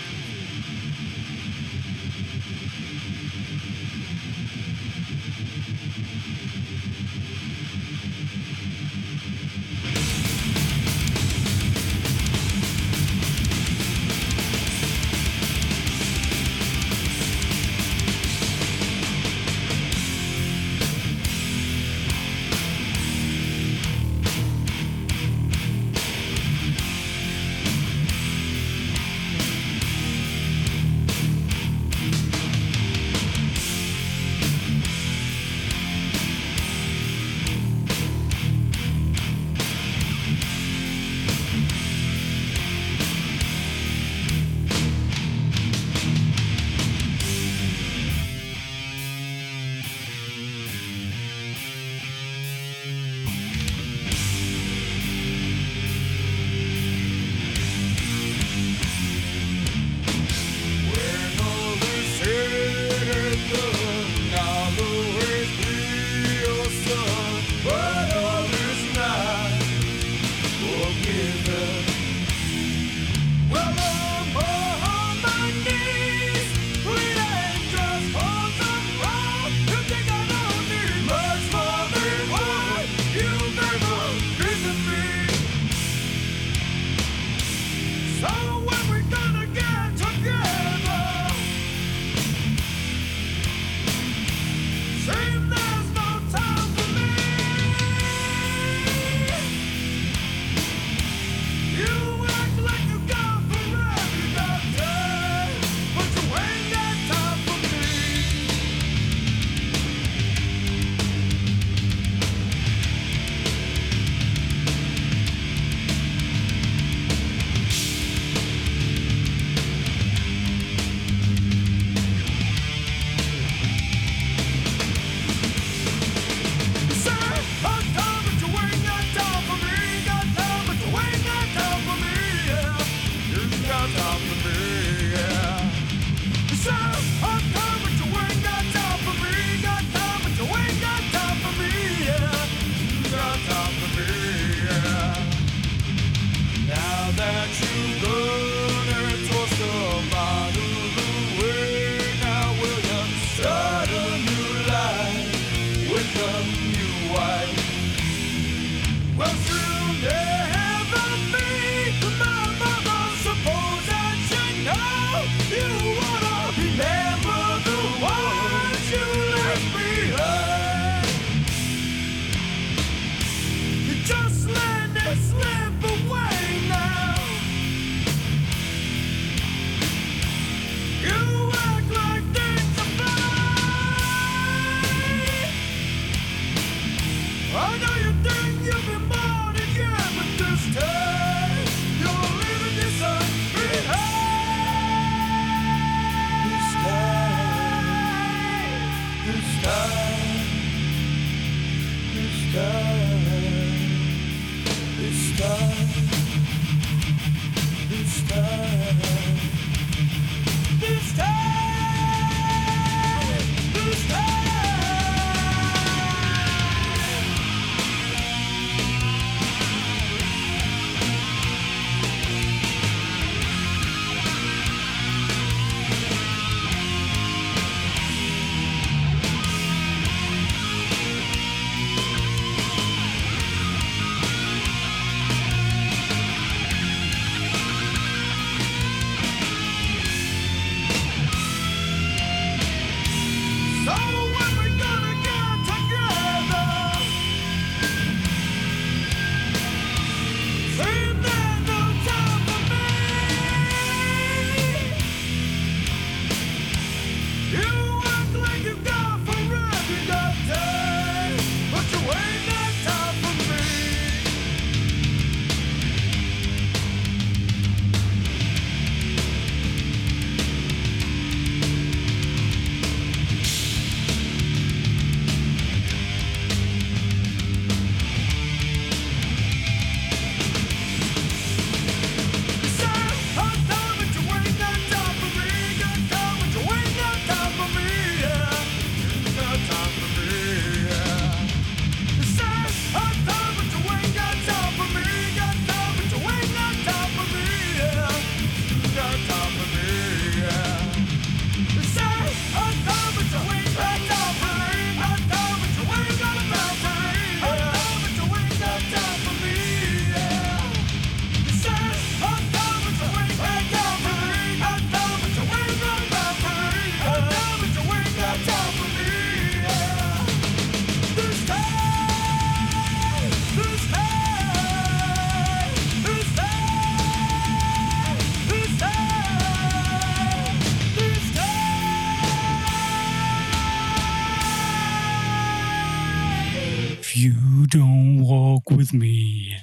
Don't walk with me.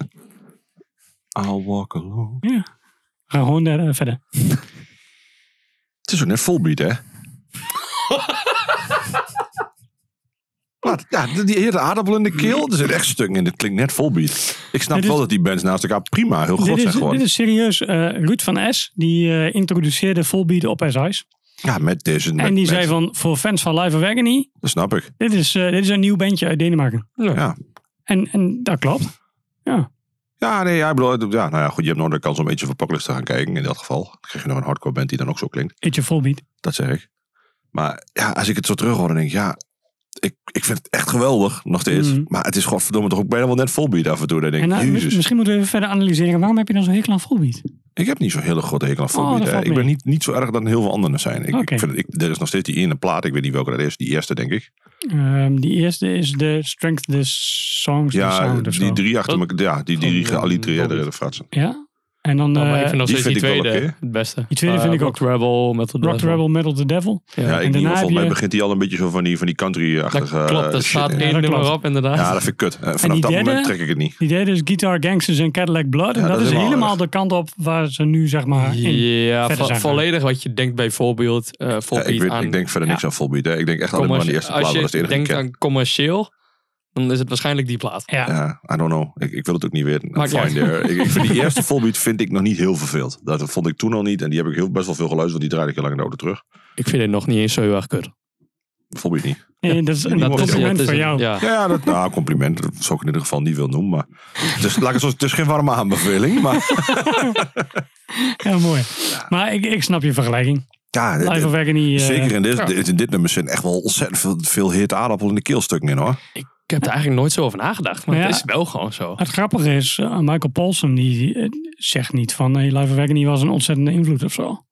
I'll walk alone. Ja. We gaan gewoon daar, eh, verder. Het is ook net volbeat, hè? Maar, ja, die hele aardappel in de keel, er zit echt stukken in. Dit klinkt net volbeat. Ik snap Dit is- wel dat die bands naast elkaar prima heel Dit groot zijn is, geworden. dit is serieus. eh Ruud van S. Die eh, introduceerde Volbeat op SI's. Ja, met deze. Met, En die met- zei van, voor fans van Live of Agony, Dat snap ik. dit is, eh, dit is een nieuw bandje uit Denemarken. Ja. En, en dat klopt. Ja. Ja, nee, ja, bedoel, ja, nou ja, goed, je hebt nog de kans om Age of Apocalypse te gaan kijken. In dat geval Dan krijg je nog een hardcore band die dan ook zo klinkt. Beetje Volbeat. Dat zeg ik. Maar ja, als ik het zo terug hoor, dan denk ik, ja, ik, ik vind het echt geweldig, nog steeds. Mhm. Maar het is godverdomme toch ook bijna wel net volbeat af en toe. Dan denk En ik, nou, mis- jezus, misschien moeten we even verder analyseren. Waarom heb je dan zo'n hekel aan Volbeat? Ik heb niet zo'n hele grote hekel aan Oh, volbeat. valt ik ben niet, niet zo erg dan heel veel anderen zijn. Ik, ik vind, ik, er is nog steeds die ene plaat, ik weet niet welke dat is, die eerste denk ik. Ehm, die eerste is de Strength the Songs, the Ja, Sound of die zo. drie achter elkaar, ja, die, eh, geallitereerde Volbeat. fratsen. Ja. En dan Oh, ik eh, vind nog die steeds die vind ik wel tweede het beste. Die tweede Eh, vind ik Rock Rebel, Metal Rock the Devil. Rebel, Metal the Devil. Ja, Ja, ik, daarna heb volgens mij je- begint hij al een beetje zo van die, van die dat country-achtige klopt, er shit staat één dat nummer klopt. op inderdaad. Ja, dat vind ik kut. En vanaf die dat derde? moment trek ik het niet. Die derde is Guitar Gangsters en Cadillac Blood. En Ja, dat, dat is helemaal de kant op waar ze nu zeg maar in. Ja, verder vo- zijn volledig wat je denkt bij voorbeeld. eh ik, weet, aan ik denk verder niks aan volbeat. Hè. Ik denk echt alleen maar aan die eerste plaat. Als Dat de je denkt aan commercieel, dan is het waarschijnlijk die plaat. Ja. Ja, I don't know. Ik, ik wil het ook niet weer. There. Ik, ik vind die eerste volbeat vind ik nog niet heel verveeld. Dat vond ik toen al niet. En die heb ik heel, best wel veel geluisterd. Want die draaide ik heel lang in de auto terug. Ik vind het nog niet eens zo heel erg kut. Volbeat niet. Nee, dat is een Dat compliment is voor jou. Ja. Ja, ja dat, nou, compliment. Dat zou ik in ieder geval niet wil noemen. Maar het is, laat ik het, is geen warme aanbeveling. Maar Ja, mooi. Maar ik, ik snap je vergelijking. ja, Live of Agony. eh, zeker in dit, ja. dit, in dit nummer zitten echt wel ontzettend veel, veel heet aardappel in de keelstukken in hoor. Ik heb er eigenlijk nooit zo over nagedacht, maar Ja. het is wel gewoon zo. Het grappige is, eh, Michael Paulson die eh, zegt niet van hey, Live of Agony was een ontzettende invloed of zo.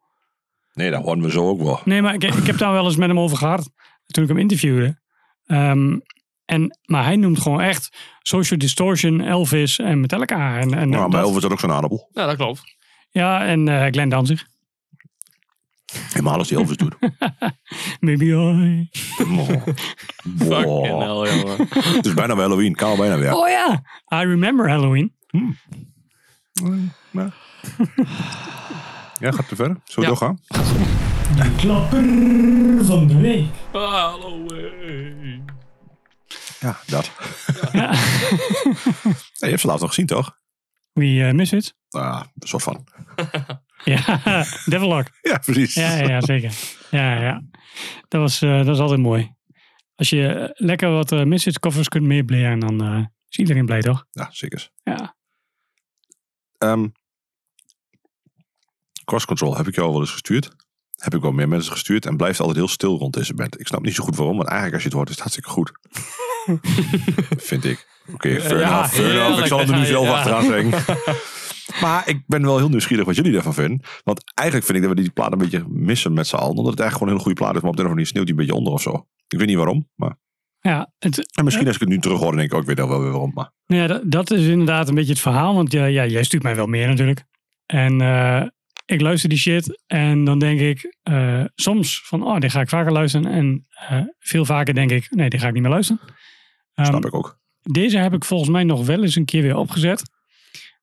Nee, dat horen we zo ook wel. Nee, maar ik, ik heb daar wel eens met hem over gehad. Toen ik hem interviewde. Ehm, en, maar hij noemt gewoon echt Social Distortion, Elvis en Metallica. En, en Nou, dat- bij Elvis is dat ook zo'n aardappel. Ja, dat klopt. Ja, en eh Glenn Danzig. Helemaal als die Elvis doet. Maybe I... Oh. Fucking hell, jongen. Het is bijna Halloween. Kan al bijna weer. Oh ja, I remember Halloween. Ja, gaat te ver. Zullen we Ja. doorgaan? Klapper van de week. Halloween. Ja, dat. Ja. je hebt ze laatst nog gezien, toch? Wie uh, Misfits? Ah, een soort van. Ja, Devillock. Ja, precies. Ja, ja, ja, zeker. Ja, ja. Dat, was, eh, dat is altijd mooi. Als je eh, lekker wat uh, Misfits koffers kunt meeblaren, dan eh, is iedereen blij, toch? Ja, zeker. Ja. Ehm, cross Control heb ik jou al wel eens gestuurd. Heb ik wel meer mensen gestuurd en blijft altijd heel stil rond deze band. Ik snap niet zo goed waarom, want eigenlijk als je het hoort is het hartstikke goed. Vind ik. Oké, fair Ja, enough, fair enough. Ik zal het er nu zelf Ja. achteraan zeggen. Maar ik ben wel heel nieuwsgierig wat jullie daarvan vinden. Want eigenlijk vind ik dat we die plaat een beetje missen met z'n allen. Omdat het eigenlijk gewoon een hele goede plaat is, maar op de een of andere manier sneeuwt die een beetje onder of zo. Ik weet niet waarom, maar... Ja, het, En misschien als ik het nu terug hoor, denk ik, oh, ik weet al wel weer waarom. Maar ja, dat, dat is inderdaad een beetje het verhaal. Want ja, ja, jij stuurt mij wel meer natuurlijk. En eh, ik luister die shit. En dan denk ik eh, soms van, oh, die ga ik vaker luisteren. En eh, veel vaker denk ik, nee, die ga ik niet meer luisteren. Ehm, snap ik ook. Deze heb ik volgens mij nog wel eens een keer weer opgezet.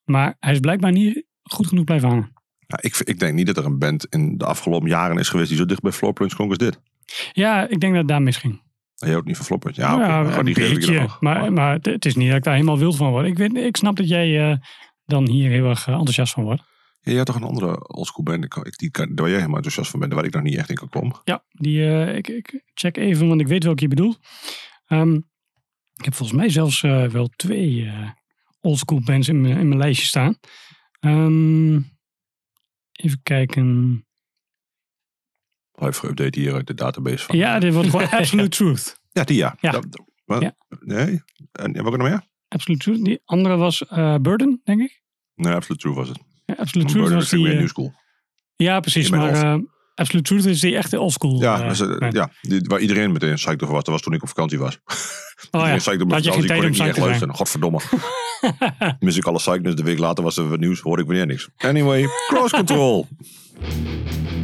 Maar hij is blijkbaar niet goed genoeg blijven hangen. Ja, ik, ik denk niet dat er een band in de afgelopen jaren is geweest die zo dicht bij Floorplunge klonk als dit. Ja, ik denk dat het daar misging. Je houdt niet van Floorplunge. Ja. Ja, Nou, een die ik beetje. Maar, maar het- is niet dat ik daar helemaal wild van word. Ik, weet, ik snap dat jij eh, dan hier heel erg eh, enthousiast van wordt. Ja, je had toch een andere oldschool band die, waar jij helemaal enthousiast van bent, waar ik nog niet echt in kan komen. Ja, die, eh, ik, ik check even, want ik weet welke je bedoelt. Ehm, ik heb volgens mij zelfs wel twee oldschool bands in mijn, in mijn lijstje staan. Ehm, even kijken. Live geüpdate hier uit de database van. Ja, dit wordt gewoon Absolute Truth. Ja, die ja. Ja. Dat- wat? Ja. Nee? En welke nog meer? Absolute Truth. Die andere was eh Burden, denk ik. Nee, Absolute True was het. Ja, Absolute Truth was die... New eh, School. ja, precies. Maar eh, Absolute Truth is die echte oldschool. Ja, eh, dus, eh, ja die, waar iedereen meteen psyched over was. Dat was toen ik op vakantie was. Oh ja, psyched had je geen vakantie, kon tijd ik niet psyched echt luisteren. Godverdomme. Mis ik alle psychness. De week later was er wat nieuws. Hoorde ik weer niks. Anyway, Cross Control.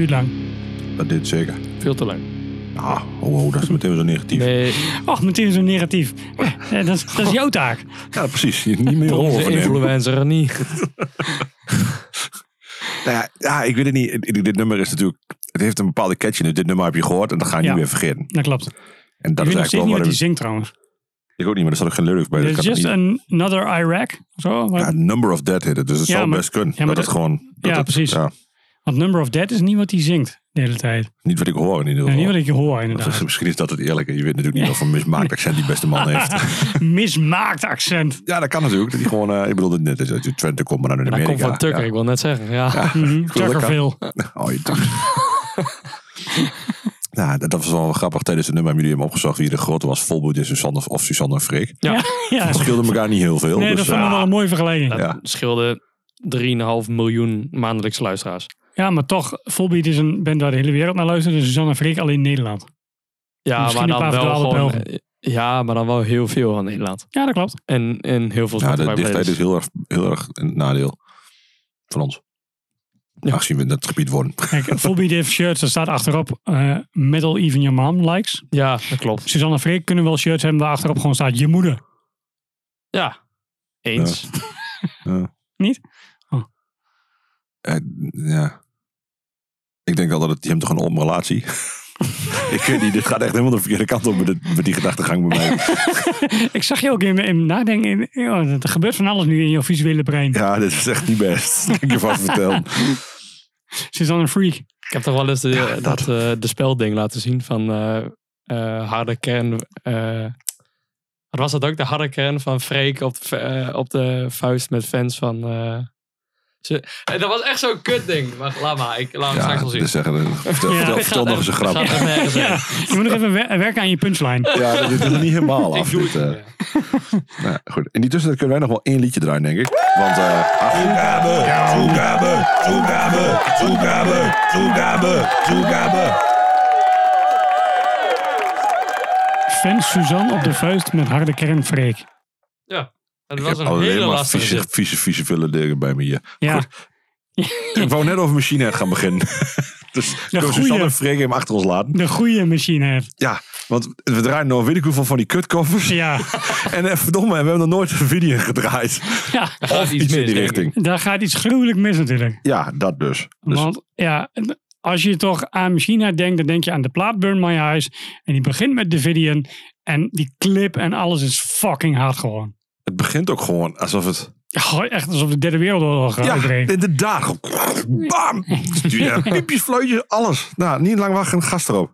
Duurt lang. Dat dit zeker. Veel te lang. Ah, oh, oh, dat is meteen zo negatief. Nee, Och, meteen zo negatief. Eh, dat, is, dat is jouw taak. Ja, precies. Je niet meer over nemen. influencer niet. Nou ja, ja, ik weet het niet. Dit- Dit nummer is natuurlijk... Het heeft een bepaalde catchiness. Dit nummer heb je gehoord en dat ga je Ja. niet meer vergeten. Dat klopt. En dat ik is weet nog steeds eigenlijk niet wel wat waar... hij zingt trouwens. Ik ook niet, maar er staat ook geen lyrics bij. dus kan just het niet- another Iraq. Zo, wat- Ja, number of dead heet het. Dus het Ja, zou maar- best kunnen. ja, maar dat het gewoon... dat Ja, het- precies. Ja, Want Number of Dead is niet wat hij zingt de hele tijd. niet wat ik hoor in ieder Ja, geval. niet wat ik hoor inderdaad. Misschien is dat het eerlijke. Je weet natuurlijk niet of een mismaakt accent die beste man heeft. Mismaakt accent. Ja, dat kan natuurlijk. Dat die gewoon, eh, ik bedoel het net, is uit Twente komt, maar dan in Dat Amerika. komt van Tucker, Ja. ik wil net zeggen. Ja. Tuckerville. Oh, je doet. Nou, dat dat was wel grappig. Tijdens het nummer hebben jullie hem opgezocht wie de grote was. Volboet is Susanne of Susanne Freek. Ja. Ja, Dat scheelde elkaar niet heel veel. nee, dus, dat vond ik eh, wel een mooie vergelijking. Dat Ja. scheelde 3,5 miljoen maandelijkse luisteraars. Ja, maar toch, Volbeat is een band waar de hele wereld naar luistert. Dus Suzanne en Freek alleen in Nederland. Ja, Misschien maar een dan paar wel verdwaalde gewoon, Belgen. Ja, maar dan wel heel veel van Nederland. Ja, dat klopt. En, en heel veel ja, de dichtheid is heel erg, heel erg een nadeel van ons. Ja. Aangezien we in dat gebied wonen. Kijk, Volbeat heeft shirts, daar staat achterop eh, Metal Even Your Mom likes. Ja, dat klopt. Suzanne en Freek kunnen wel shirts hebben waar achterop gewoon staat je moeder. Ja, eens. Niet? Eh, ja. Ik denk al dat het, die hebben toch een open relatie. ik weet niet, dit gaat echt helemaal de verkeerde kant op met, met die gedachtegang bij mij. Ik zag je ook in, in nadenken. In, ja, er gebeurt van alles nu in je visuele brein. Ja, dit is echt niet best. Dat kan ik je vast vertellen. Suzanne en Freak. Ik heb toch wel eens de, dat, eh, de spelding laten zien van eh, eh, harde kern. eh, wat was dat ook? De harde kern van Freek op de, eh, op de vuist met fans van. Eh, ze, eh, dat was echt zo'n kut ding. Maar laat maar, ik laat hem Ja, straks wel zien. dus zeggen, vertel, Ja. vertel, vertel gaat nog eens een grap. je moet nog even wer- werken aan je punchline. Ja, dit is nog niet helemaal af. Ik doe dit, het. eh. nou, goed. In die tussentijd kunnen wij nog wel één liedje draaien, denk ik. Want eh ach, Toegabe, toegabe, toegabe, toegabe, toegabe, toegabe. Fan Suzanne op de vuist met harde kern Freek. Ja, het ik was heb een hele alleen maar lastige vieze, vieze, vieze vullen dingen bij me hier. Ja, Ik wou net over Machine gaan beginnen. dus De kunnen we. Suzanne en Freek hem achter ons laten. de goede machine heeft. Ja, want we draaien nog weet ik hoeveel van die kutkoffers. Ja, En eh, verdomme, we hebben nog nooit een video gedraaid. ja, gaat Of iets iets in die richting. daar gaat iets gruwelijk mis natuurlijk. Ja, dat dus. dus Want ja, als je toch aan machine denkt, dan denk je aan de plaat Burn My Eyes. En die begint met Davidian. En die clip en alles is fucking hard gewoon. Het begint ook gewoon alsof het... Echt alsof de derde wereldoorlog Ja, uitbreekt. inderdaad. Gewoon Bam! Ja, piepjes, fluitjes, alles. Nou, niet lang wachten, gast erop.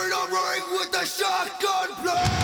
Enter the ring with the shotgun blast.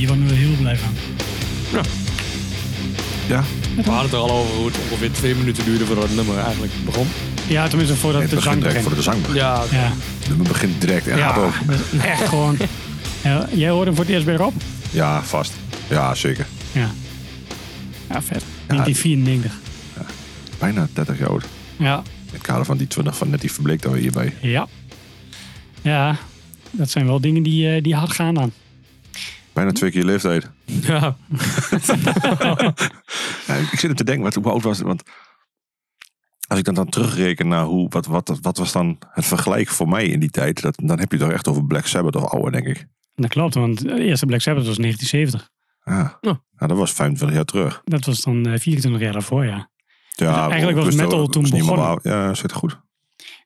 Hier waren we heel blij van. Ja, We hadden het er al over hoe het ongeveer twee minuten duurde voordat het nummer eigenlijk begon. Ja, tenminste voordat het de begint zang begint. voor de zang. Ja, Ja, Het nummer begint direct en ja gaat ook. is echt gewoon... Ja, jij hoorde hem voor het eerst bij Rob? Ja, vast. Ja, zeker. Ja. Ja, vet. 1994. Bijna 30 jaar oud. Ja. In het kader van die 20 van net die verbleek dan weer hierbij. Ja. Ja, dat zijn wel dingen die, eh, die hard gaan dan. Bijna twee keer je leeftijd. ja. Ja, ik zit er te denken, wat, hoe oud was het? Want als ik dan, dan terugreken naar hoe, wat, wat, wat was dan het vergelijk voor mij in die tijd, dat, dan heb je het toch echt over Black Sabbath of ouder, denk ik. Dat klopt, want de eerste Black Sabbath was 1970. Ja, Ja. ja dat was 25 jaar terug. Dat was dan eh, 24 jaar daarvoor, ja. Ja, eigenlijk was dus dat metal toen begonnen. Ja, zit goed.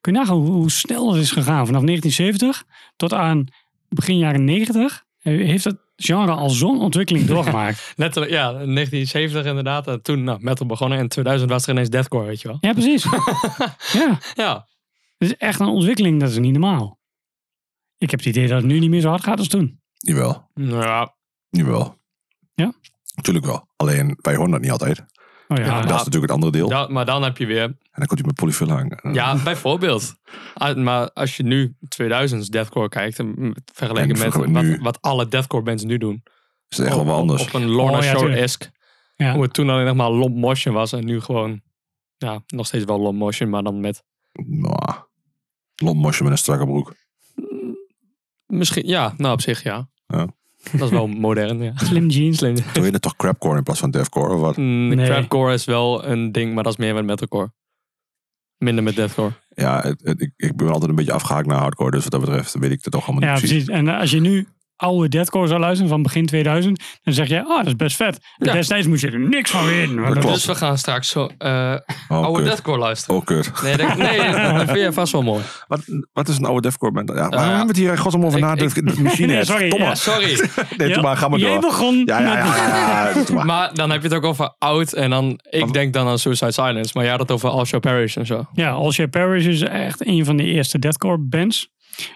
Kun je nagaan hoe, snel het is gegaan? Vanaf 1970 tot aan begin jaren 90 heeft het genre al zo'n ontwikkeling doorgemaakt. Letterlijk, ja, 1970 inderdaad. En toen nou, metal begonnen. En in 2000 was er ineens deathcore, weet je wel. ja, precies. ja, Ja, het is echt een ontwikkeling, dat is niet normaal. Ik heb het idee dat het nu niet meer zo hard gaat als toen. Jawel, ja. jawel. Ja? Natuurlijk wel. Alleen, wij horen dat niet altijd. Oh ja, Ja, dat is natuurlijk het andere deel. Da- maar dan heb je weer En dan komt hij met polyfill hangen. Ja, bijvoorbeeld. Ah, Maar als je nu 2000s deathcore kijkt, en vergeleken En met wat, nu- wat alle deathcore bands nu doen. is het echt wel anders. Op een Lorna Oh, ja, Shore-esque. ja. Hoe het toen alleen nog maar lomp motion was en nu gewoon, ja, nog steeds wel lomp motion, maar dan met, Nou, Lommosje met een strakke broek. misschien, ja, nou op zich ja. Ja. Dat is wel modern, ja. Slim jeans. Slim. Toen heet het toch crapcore in plaats van deathcore of wat? Mm, Nee. Crapcore is wel een ding, maar dat is meer met metalcore. Minder met deathcore. Ja, het, het- ik, ik ben altijd een beetje afgehaakt naar hardcore. Dus wat dat betreft weet ik het toch allemaal Ja, niet precies. precies. En als je nu oude deathcore zou luisteren van begin 2000, dan zeg je, oh, dat is best vet. Ja. Destijds moest je er niks van weten. Dus we gaan straks zo eh Oh, oude kut. deathcore luisteren. Oh, kut. Nee, dat, nee, dat vind je vast wel mooi. Wat, wat is een oude deathcore band? Ja, waarom ja. hebben we het hier in godsnaam over na? De, machine Nee, sorry, ja, Sorry. Nee, Ja, maar, ga maar Jij door. begon Ja, ja, ja. ja, ja, maar. Maar dan heb je het ook over oud en dan, ik denk dan aan Suicide Silence, maar jij had het over All Shall Perish en zo. Ja, All Share Parish is echt een van de eerste deathcore bands.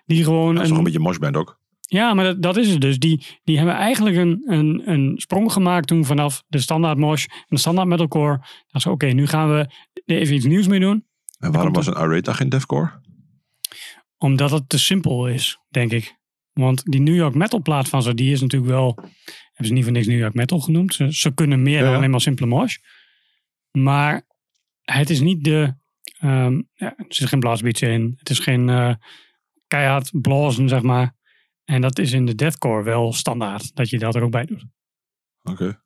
Die gewoon Dat is nog een een, beetje moshband ook. Ja, maar dat, dat is het dus. Die, die hebben eigenlijk een, een, een sprong gemaakt toen vanaf de standaard mosh en de standaard metalcore. Dat is oké, nu gaan we er even iets nieuws mee doen. En waarom was een Areta geen deathcore? Omdat het te simpel is, denk ik. Want die New York metal plaat van ze, die is natuurlijk wel... Hebben ze niet voor niks New York metal genoemd. Ze, ze kunnen meer dan alleen maar simpele mosh. Maar het is niet de... ehm, ja, er zit geen blastbeats in. Het is geen eh, keihard blazen, zeg maar. En dat is in de deathcore wel standaard. Dat je dat er ook bij doet. Oké.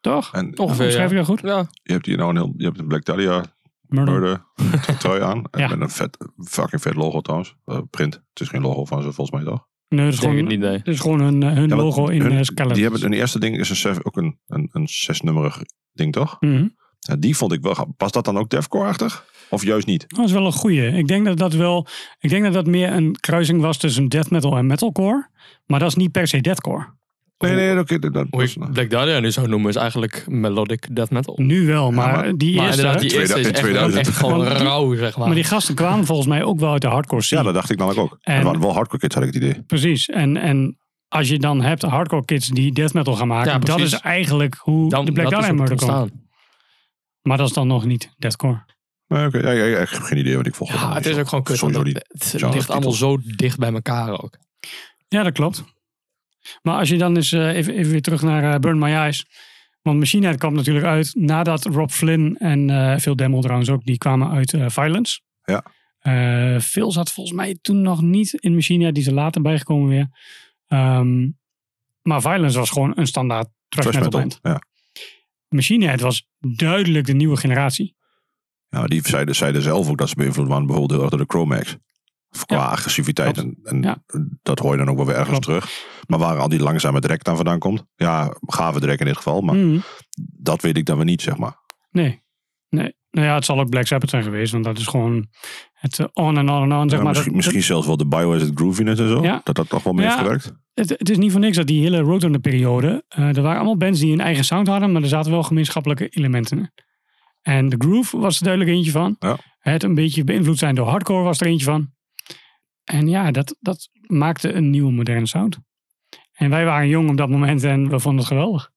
Toch? En Ongeveer, Schrijf ja. ik dat goed? Ja, je hebt hier nou een heel... Je hebt een Black Dahlia Murder. murder trui aan. En Ja. met een vet, fucking vet logo trouwens. Eh, print. Het is geen logo van ze volgens mij toch? Nee, dat is gewoon, het niet, nee. dat is gewoon hun, eh, hun Ja, logo in hun- eh. Die hebben, hun eerste ding is een, ook een, een, een zesnummerig ding toch? Mhm. Ja, die vond ik wel. Was dat dan ook deathcore-achtig? Of juist niet? Dat is wel een goeie. Ik denk dat dat wel. Ik denk dat dat meer een kruising was tussen death metal en metalcore. Maar dat is niet per se deathcore. Nee, nee, oké. dat, dat Hoe ik Black Dahlia nu zou noemen is eigenlijk melodic death metal. Nu wel, maar, maar- die Maar eerste. inderdaad, die eerste is in echt, 2000. echt gewoon rauw, zeg maar. maar die gasten kwamen volgens mij ook wel uit de hardcore scene. ja, dat dacht ik namelijk ook. En- En, waren wel hardcore kids, had ik het idee. Precies. En, en als je dan hebt hardcore kids die death metal gaan maken, Ja, dat is eigenlijk hoe dan, de Black Dahlia murder komt. Maar dat is dan nog niet deathcore. Nee, oké. Ja, ja, ja, ik heb geen idee wat ik volg. Ja, het is ook gewoon kut. Het, ligt allemaal zo dicht bij elkaar ook. Ja, dat klopt. Maar als je dan eens eh, even, even weer terug naar eh, Burn My Eyes. Want Machine Head kwam natuurlijk uit nadat Rob Flynn en eh Phil Demmel trouwens ook, die kwamen uit Violence. Ja. Eh, Phil zat volgens mij toen nog niet in Machine Head, die is er later bijgekomen weer. Ehm, maar Violence was gewoon een standaard thrash Trash metal. band. Ja. Machine Head was duidelijk de nieuwe generatie. ja, die zeiden, zeiden zelf ook dat ze beïnvloed waren bijvoorbeeld door de Chromax. Qua Ja, agressiviteit. En, en Ja. dat hoor je dan ook wel weer ergens Klopt. terug. Maar waar al die langzame drek dan vandaan komt. Ja, gave drek in dit geval. Maar Mhm. dat weet ik dan weer niet, zeg maar. Nee. nee. Nou ja, het zal ook Black Sabbath zijn geweest, want dat is gewoon het eh, on en on en on. Zeg Ja, maar. misschien, Dat- misschien zelfs wel de Biohazard Grooviness en zo. Ja. Dat dat toch wel mee heeft gewerkt. Het, het is niet voor niks dat die hele Roadrunner periode, eh, er waren allemaal bands die een eigen sound hadden, maar er zaten wel gemeenschappelijke elementen in. En de groove was er duidelijk eentje van. Het een beetje beïnvloed zijn door hardcore was er eentje van. En ja, dat, dat maakte een nieuwe moderne sound. En wij waren jong op dat moment en we vonden het geweldig.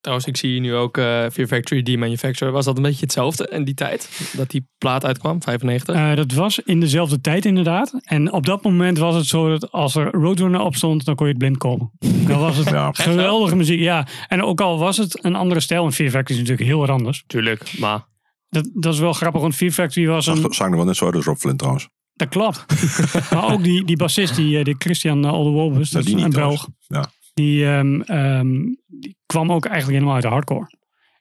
Trouwens, ik zie nu ook eh Fear Factory D-Manufacturer. Was dat een beetje hetzelfde in die tijd? Dat die plaat uitkwam, 95? Eh, dat was in dezelfde tijd inderdaad. En op dat moment was het zo dat als er Roadrunner op stond, dan kon je het blind kopen. Dan was het Ja. geweldige muziek. Ja, en ook al was het een andere stijl. En Fear Factory is natuurlijk heel wat anders. Tuurlijk, maar... Dat, dat is wel grappig, want Fear Factory was een... Zag nog wel net zo uit als Rob Flynn trouwens. Dat klopt. maar ook die, die bassist, die, eh, die Christian uh, Oldewolbus, dat die is niet een trouwens. Belg. Ja. Die, ehm, ehm, die kwam ook eigenlijk helemaal uit de hardcore.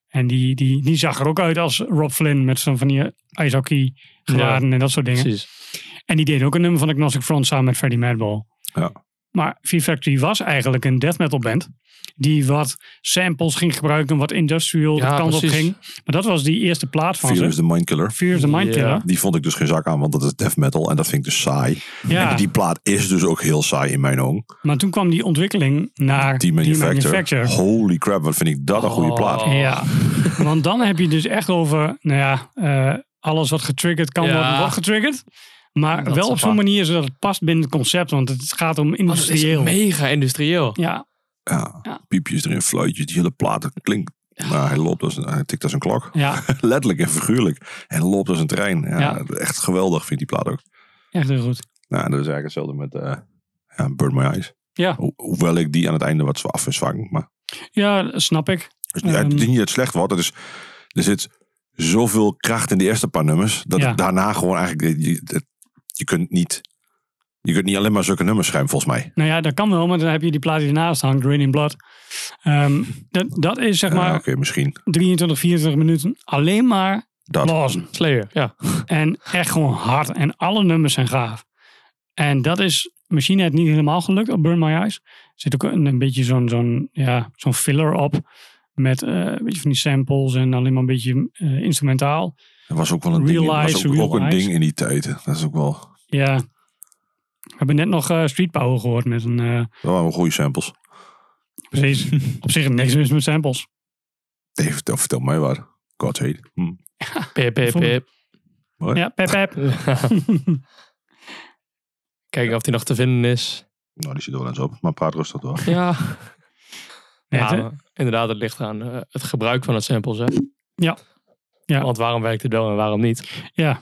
En die, die, die zag er ook uit als Rob Flynn met zo'n van die ijshockey gewaden en dat soort dingen. Precies. En die deed ook een nummer van Agnostic Front samen met Freddie Madball. Ja. Maar Fear Factory was eigenlijk een death metal band. Die wat samples ging gebruiken, wat industrial Ja, de kant op ging. Maar dat was die eerste plaat van Fear ze. is the Mindkiller. Fear is the Mind Ja. Killer. Die vond ik dus geen zak aan, want dat is death metal en dat vind ik dus saai. Ja, En die plaat is dus ook heel saai in mijn ogen. maar toen kwam die ontwikkeling naar Die manufacturer. manufacturer. Holy crap, wat vind ik dat een goede Oh. plaat. Ja, want dan heb je dus echt over, nou ja, eh, alles wat getriggerd kan Ja. worden, wordt getriggerd. Maar Dat wel is op zo'n manier zodat het past binnen het concept, want het gaat om Oh, dat is industrieel. mega industrieel. ja, Ja, Ja. piepjes erin, fluitjes, die hele plaat dat klinkt. Nou, hij loopt als een, hij tikt als een klok. ja, Letterlijk en figuurlijk. En loopt als een trein. Ja, Ja. Echt geweldig vind ik die plaat ook. echt heel goed. Nou, dat is eigenlijk hetzelfde met eh ja, Burn My Eyes. Ja. Ho- hoewel ik die aan het einde wat zwaf verzwang. Maar Ja, dat snap ik. het is, niet- het is niet dat het slecht wordt. Het is, er zit zoveel kracht in die eerste paar nummers. Dat Ja. het daarna gewoon eigenlijk... Het- je kunt niet... Je kunt niet alleen maar zulke nummers schrijven, volgens mij. Nou ja, dat kan wel, maar dan heb je die plaat die ernaast hangt, Rain in Blood. Ehm, dat, dat is zeg Ja, maar Oké, misschien. 23, 24 minuten alleen maar Dat. Slayer, ja. En echt gewoon hard. En alle nummers zijn gaaf. En dat is Machine Head niet helemaal gelukt op Burn My Eyes. Er zit ook een, een beetje zo'n zo'n ja, zo'n filler op. Met eh, een beetje van die samples en alleen maar een beetje eh, instrumentaal. Dat was ook wel een ding. was ook, ook een ding in die tijd. Dat is ook wel... Ja. We hebben net nog Street Power gehoord met een... eh, Dat waren goede samples. precies. op zich niks mis met samples. Nee, vertel, vertel mij wat. God heet. Hm. Pip, pip, pip. Ja, pep pep. Kijken of die nog te vinden is. Nou, die zit er wel eens op. Maar praat rustig door. Ja. Ja, Ja, het- maar inderdaad, het ligt aan eh, het gebruik van het samples. Hè? Ja. Ja. Want waarom werkt het wel en waarom niet? Ja.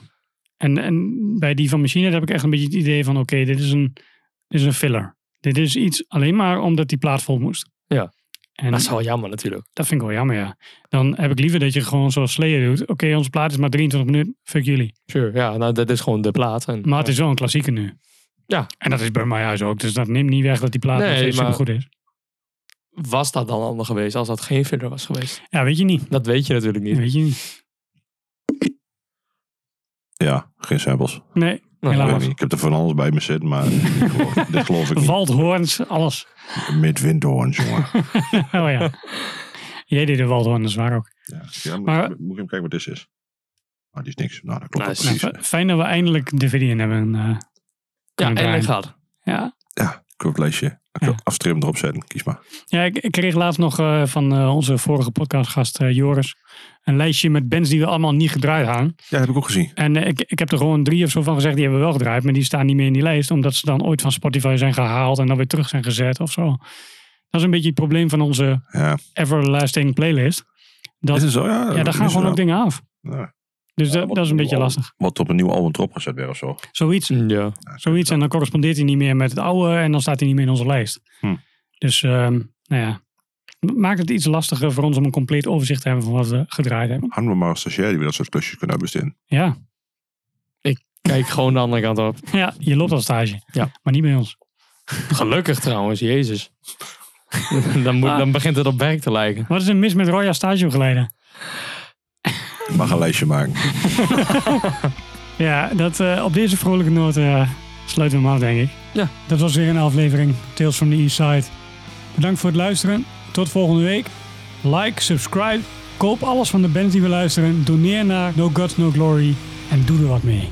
En, en bij die van Machine heb ik echt een beetje het idee van... Oké, dit is een dit is een filler. Dit is iets alleen maar omdat die plaat vol moest. Ja. En Dat is wel jammer natuurlijk. dat vind ik wel jammer, ja. Dan heb ik liever dat je gewoon zoals Slayer doet. Oké, onze plaat is maar 23 minuten. Fuck jullie. Sure, ja, nou, dat is gewoon de plaat. En, Maar het is wel een klassieker nu. Ja. En dat is bij mij huis ook. Dus dat neemt niet weg dat die plaat Nee, super goed is. Was dat dan anders geweest als dat geen filler was geweest? Ja, weet je niet. Dat weet je natuurlijk niet. Weet je niet. Ja, geen samples. Nee, Nou, Ik, weet helaas. niet. ik heb er van alles bij me zitten, maar dit geloof, dit geloof ik niet. Waldhoorns, alles. Met windhoorns, jongen. Oh ja. Jij deed de Waldhoorns waar ook. Ja, ja, moet, Maar- moet ik hem kijken wat dit is? Ah, die is niks. Nou, dat klopt Nou, ook Nou, precies. f- fijn dat we eindelijk de video hebben. eh, Ja, eindelijk gaat. Ja, Ja, lijstje. Ja. Afstream erop zetten. Kies maar. Ja, ik, ik kreeg laatst nog eh, van eh, onze vorige podcastgast eh, Joris een lijstje met bands die we allemaal niet gedraaid hadden. Ja, dat heb ik ook gezien. En ik, ik heb er gewoon drie of zo van gezegd, die hebben we wel gedraaid, maar die staan niet meer in die lijst, omdat ze dan ooit van Spotify zijn gehaald en dan weer terug zijn gezet of zo. Dat is een beetje het probleem van onze Ja. everlasting playlist. Dat, Is het zo? Ja, ja, daar gaan gewoon ook dingen af. Ja. Dus Ja, dat, dat is een beetje lastig. Wat op een nieuw album erop gezet werd of zo. Zoiets. Ja. Zoiets. En dan correspondeert hij niet meer met het oude en dan staat hij niet meer in onze lijst. Hm. Dus, ehm, nou ja. Maakt het iets lastiger voor ons om een compleet overzicht te hebben van wat we gedraaid hebben. Hadden we maar een stagiair die we dat soort klusjes kunnen uitbesteden. Ja, Kijk gewoon de andere kant op. ja je loopt al stage. Ja. Maar niet bij ons. Gelukkig trouwens, Jezus. dan, moet, Ah. dan begint het op werk te lijken. Wat is er mis met Roya stagebegeleider? Ik mag een lijstje maken. Ja, dat, eh, op deze vrolijke noot eh, sluiten we hem af, denk ik. Ja. Dat was weer een aflevering Tales from the East Side. Bedankt voor het luisteren. Tot volgende week. Like, subscribe. Koop alles van de bands die we luisteren. Doneer naar No Guts, No Glory. En doe er wat mee.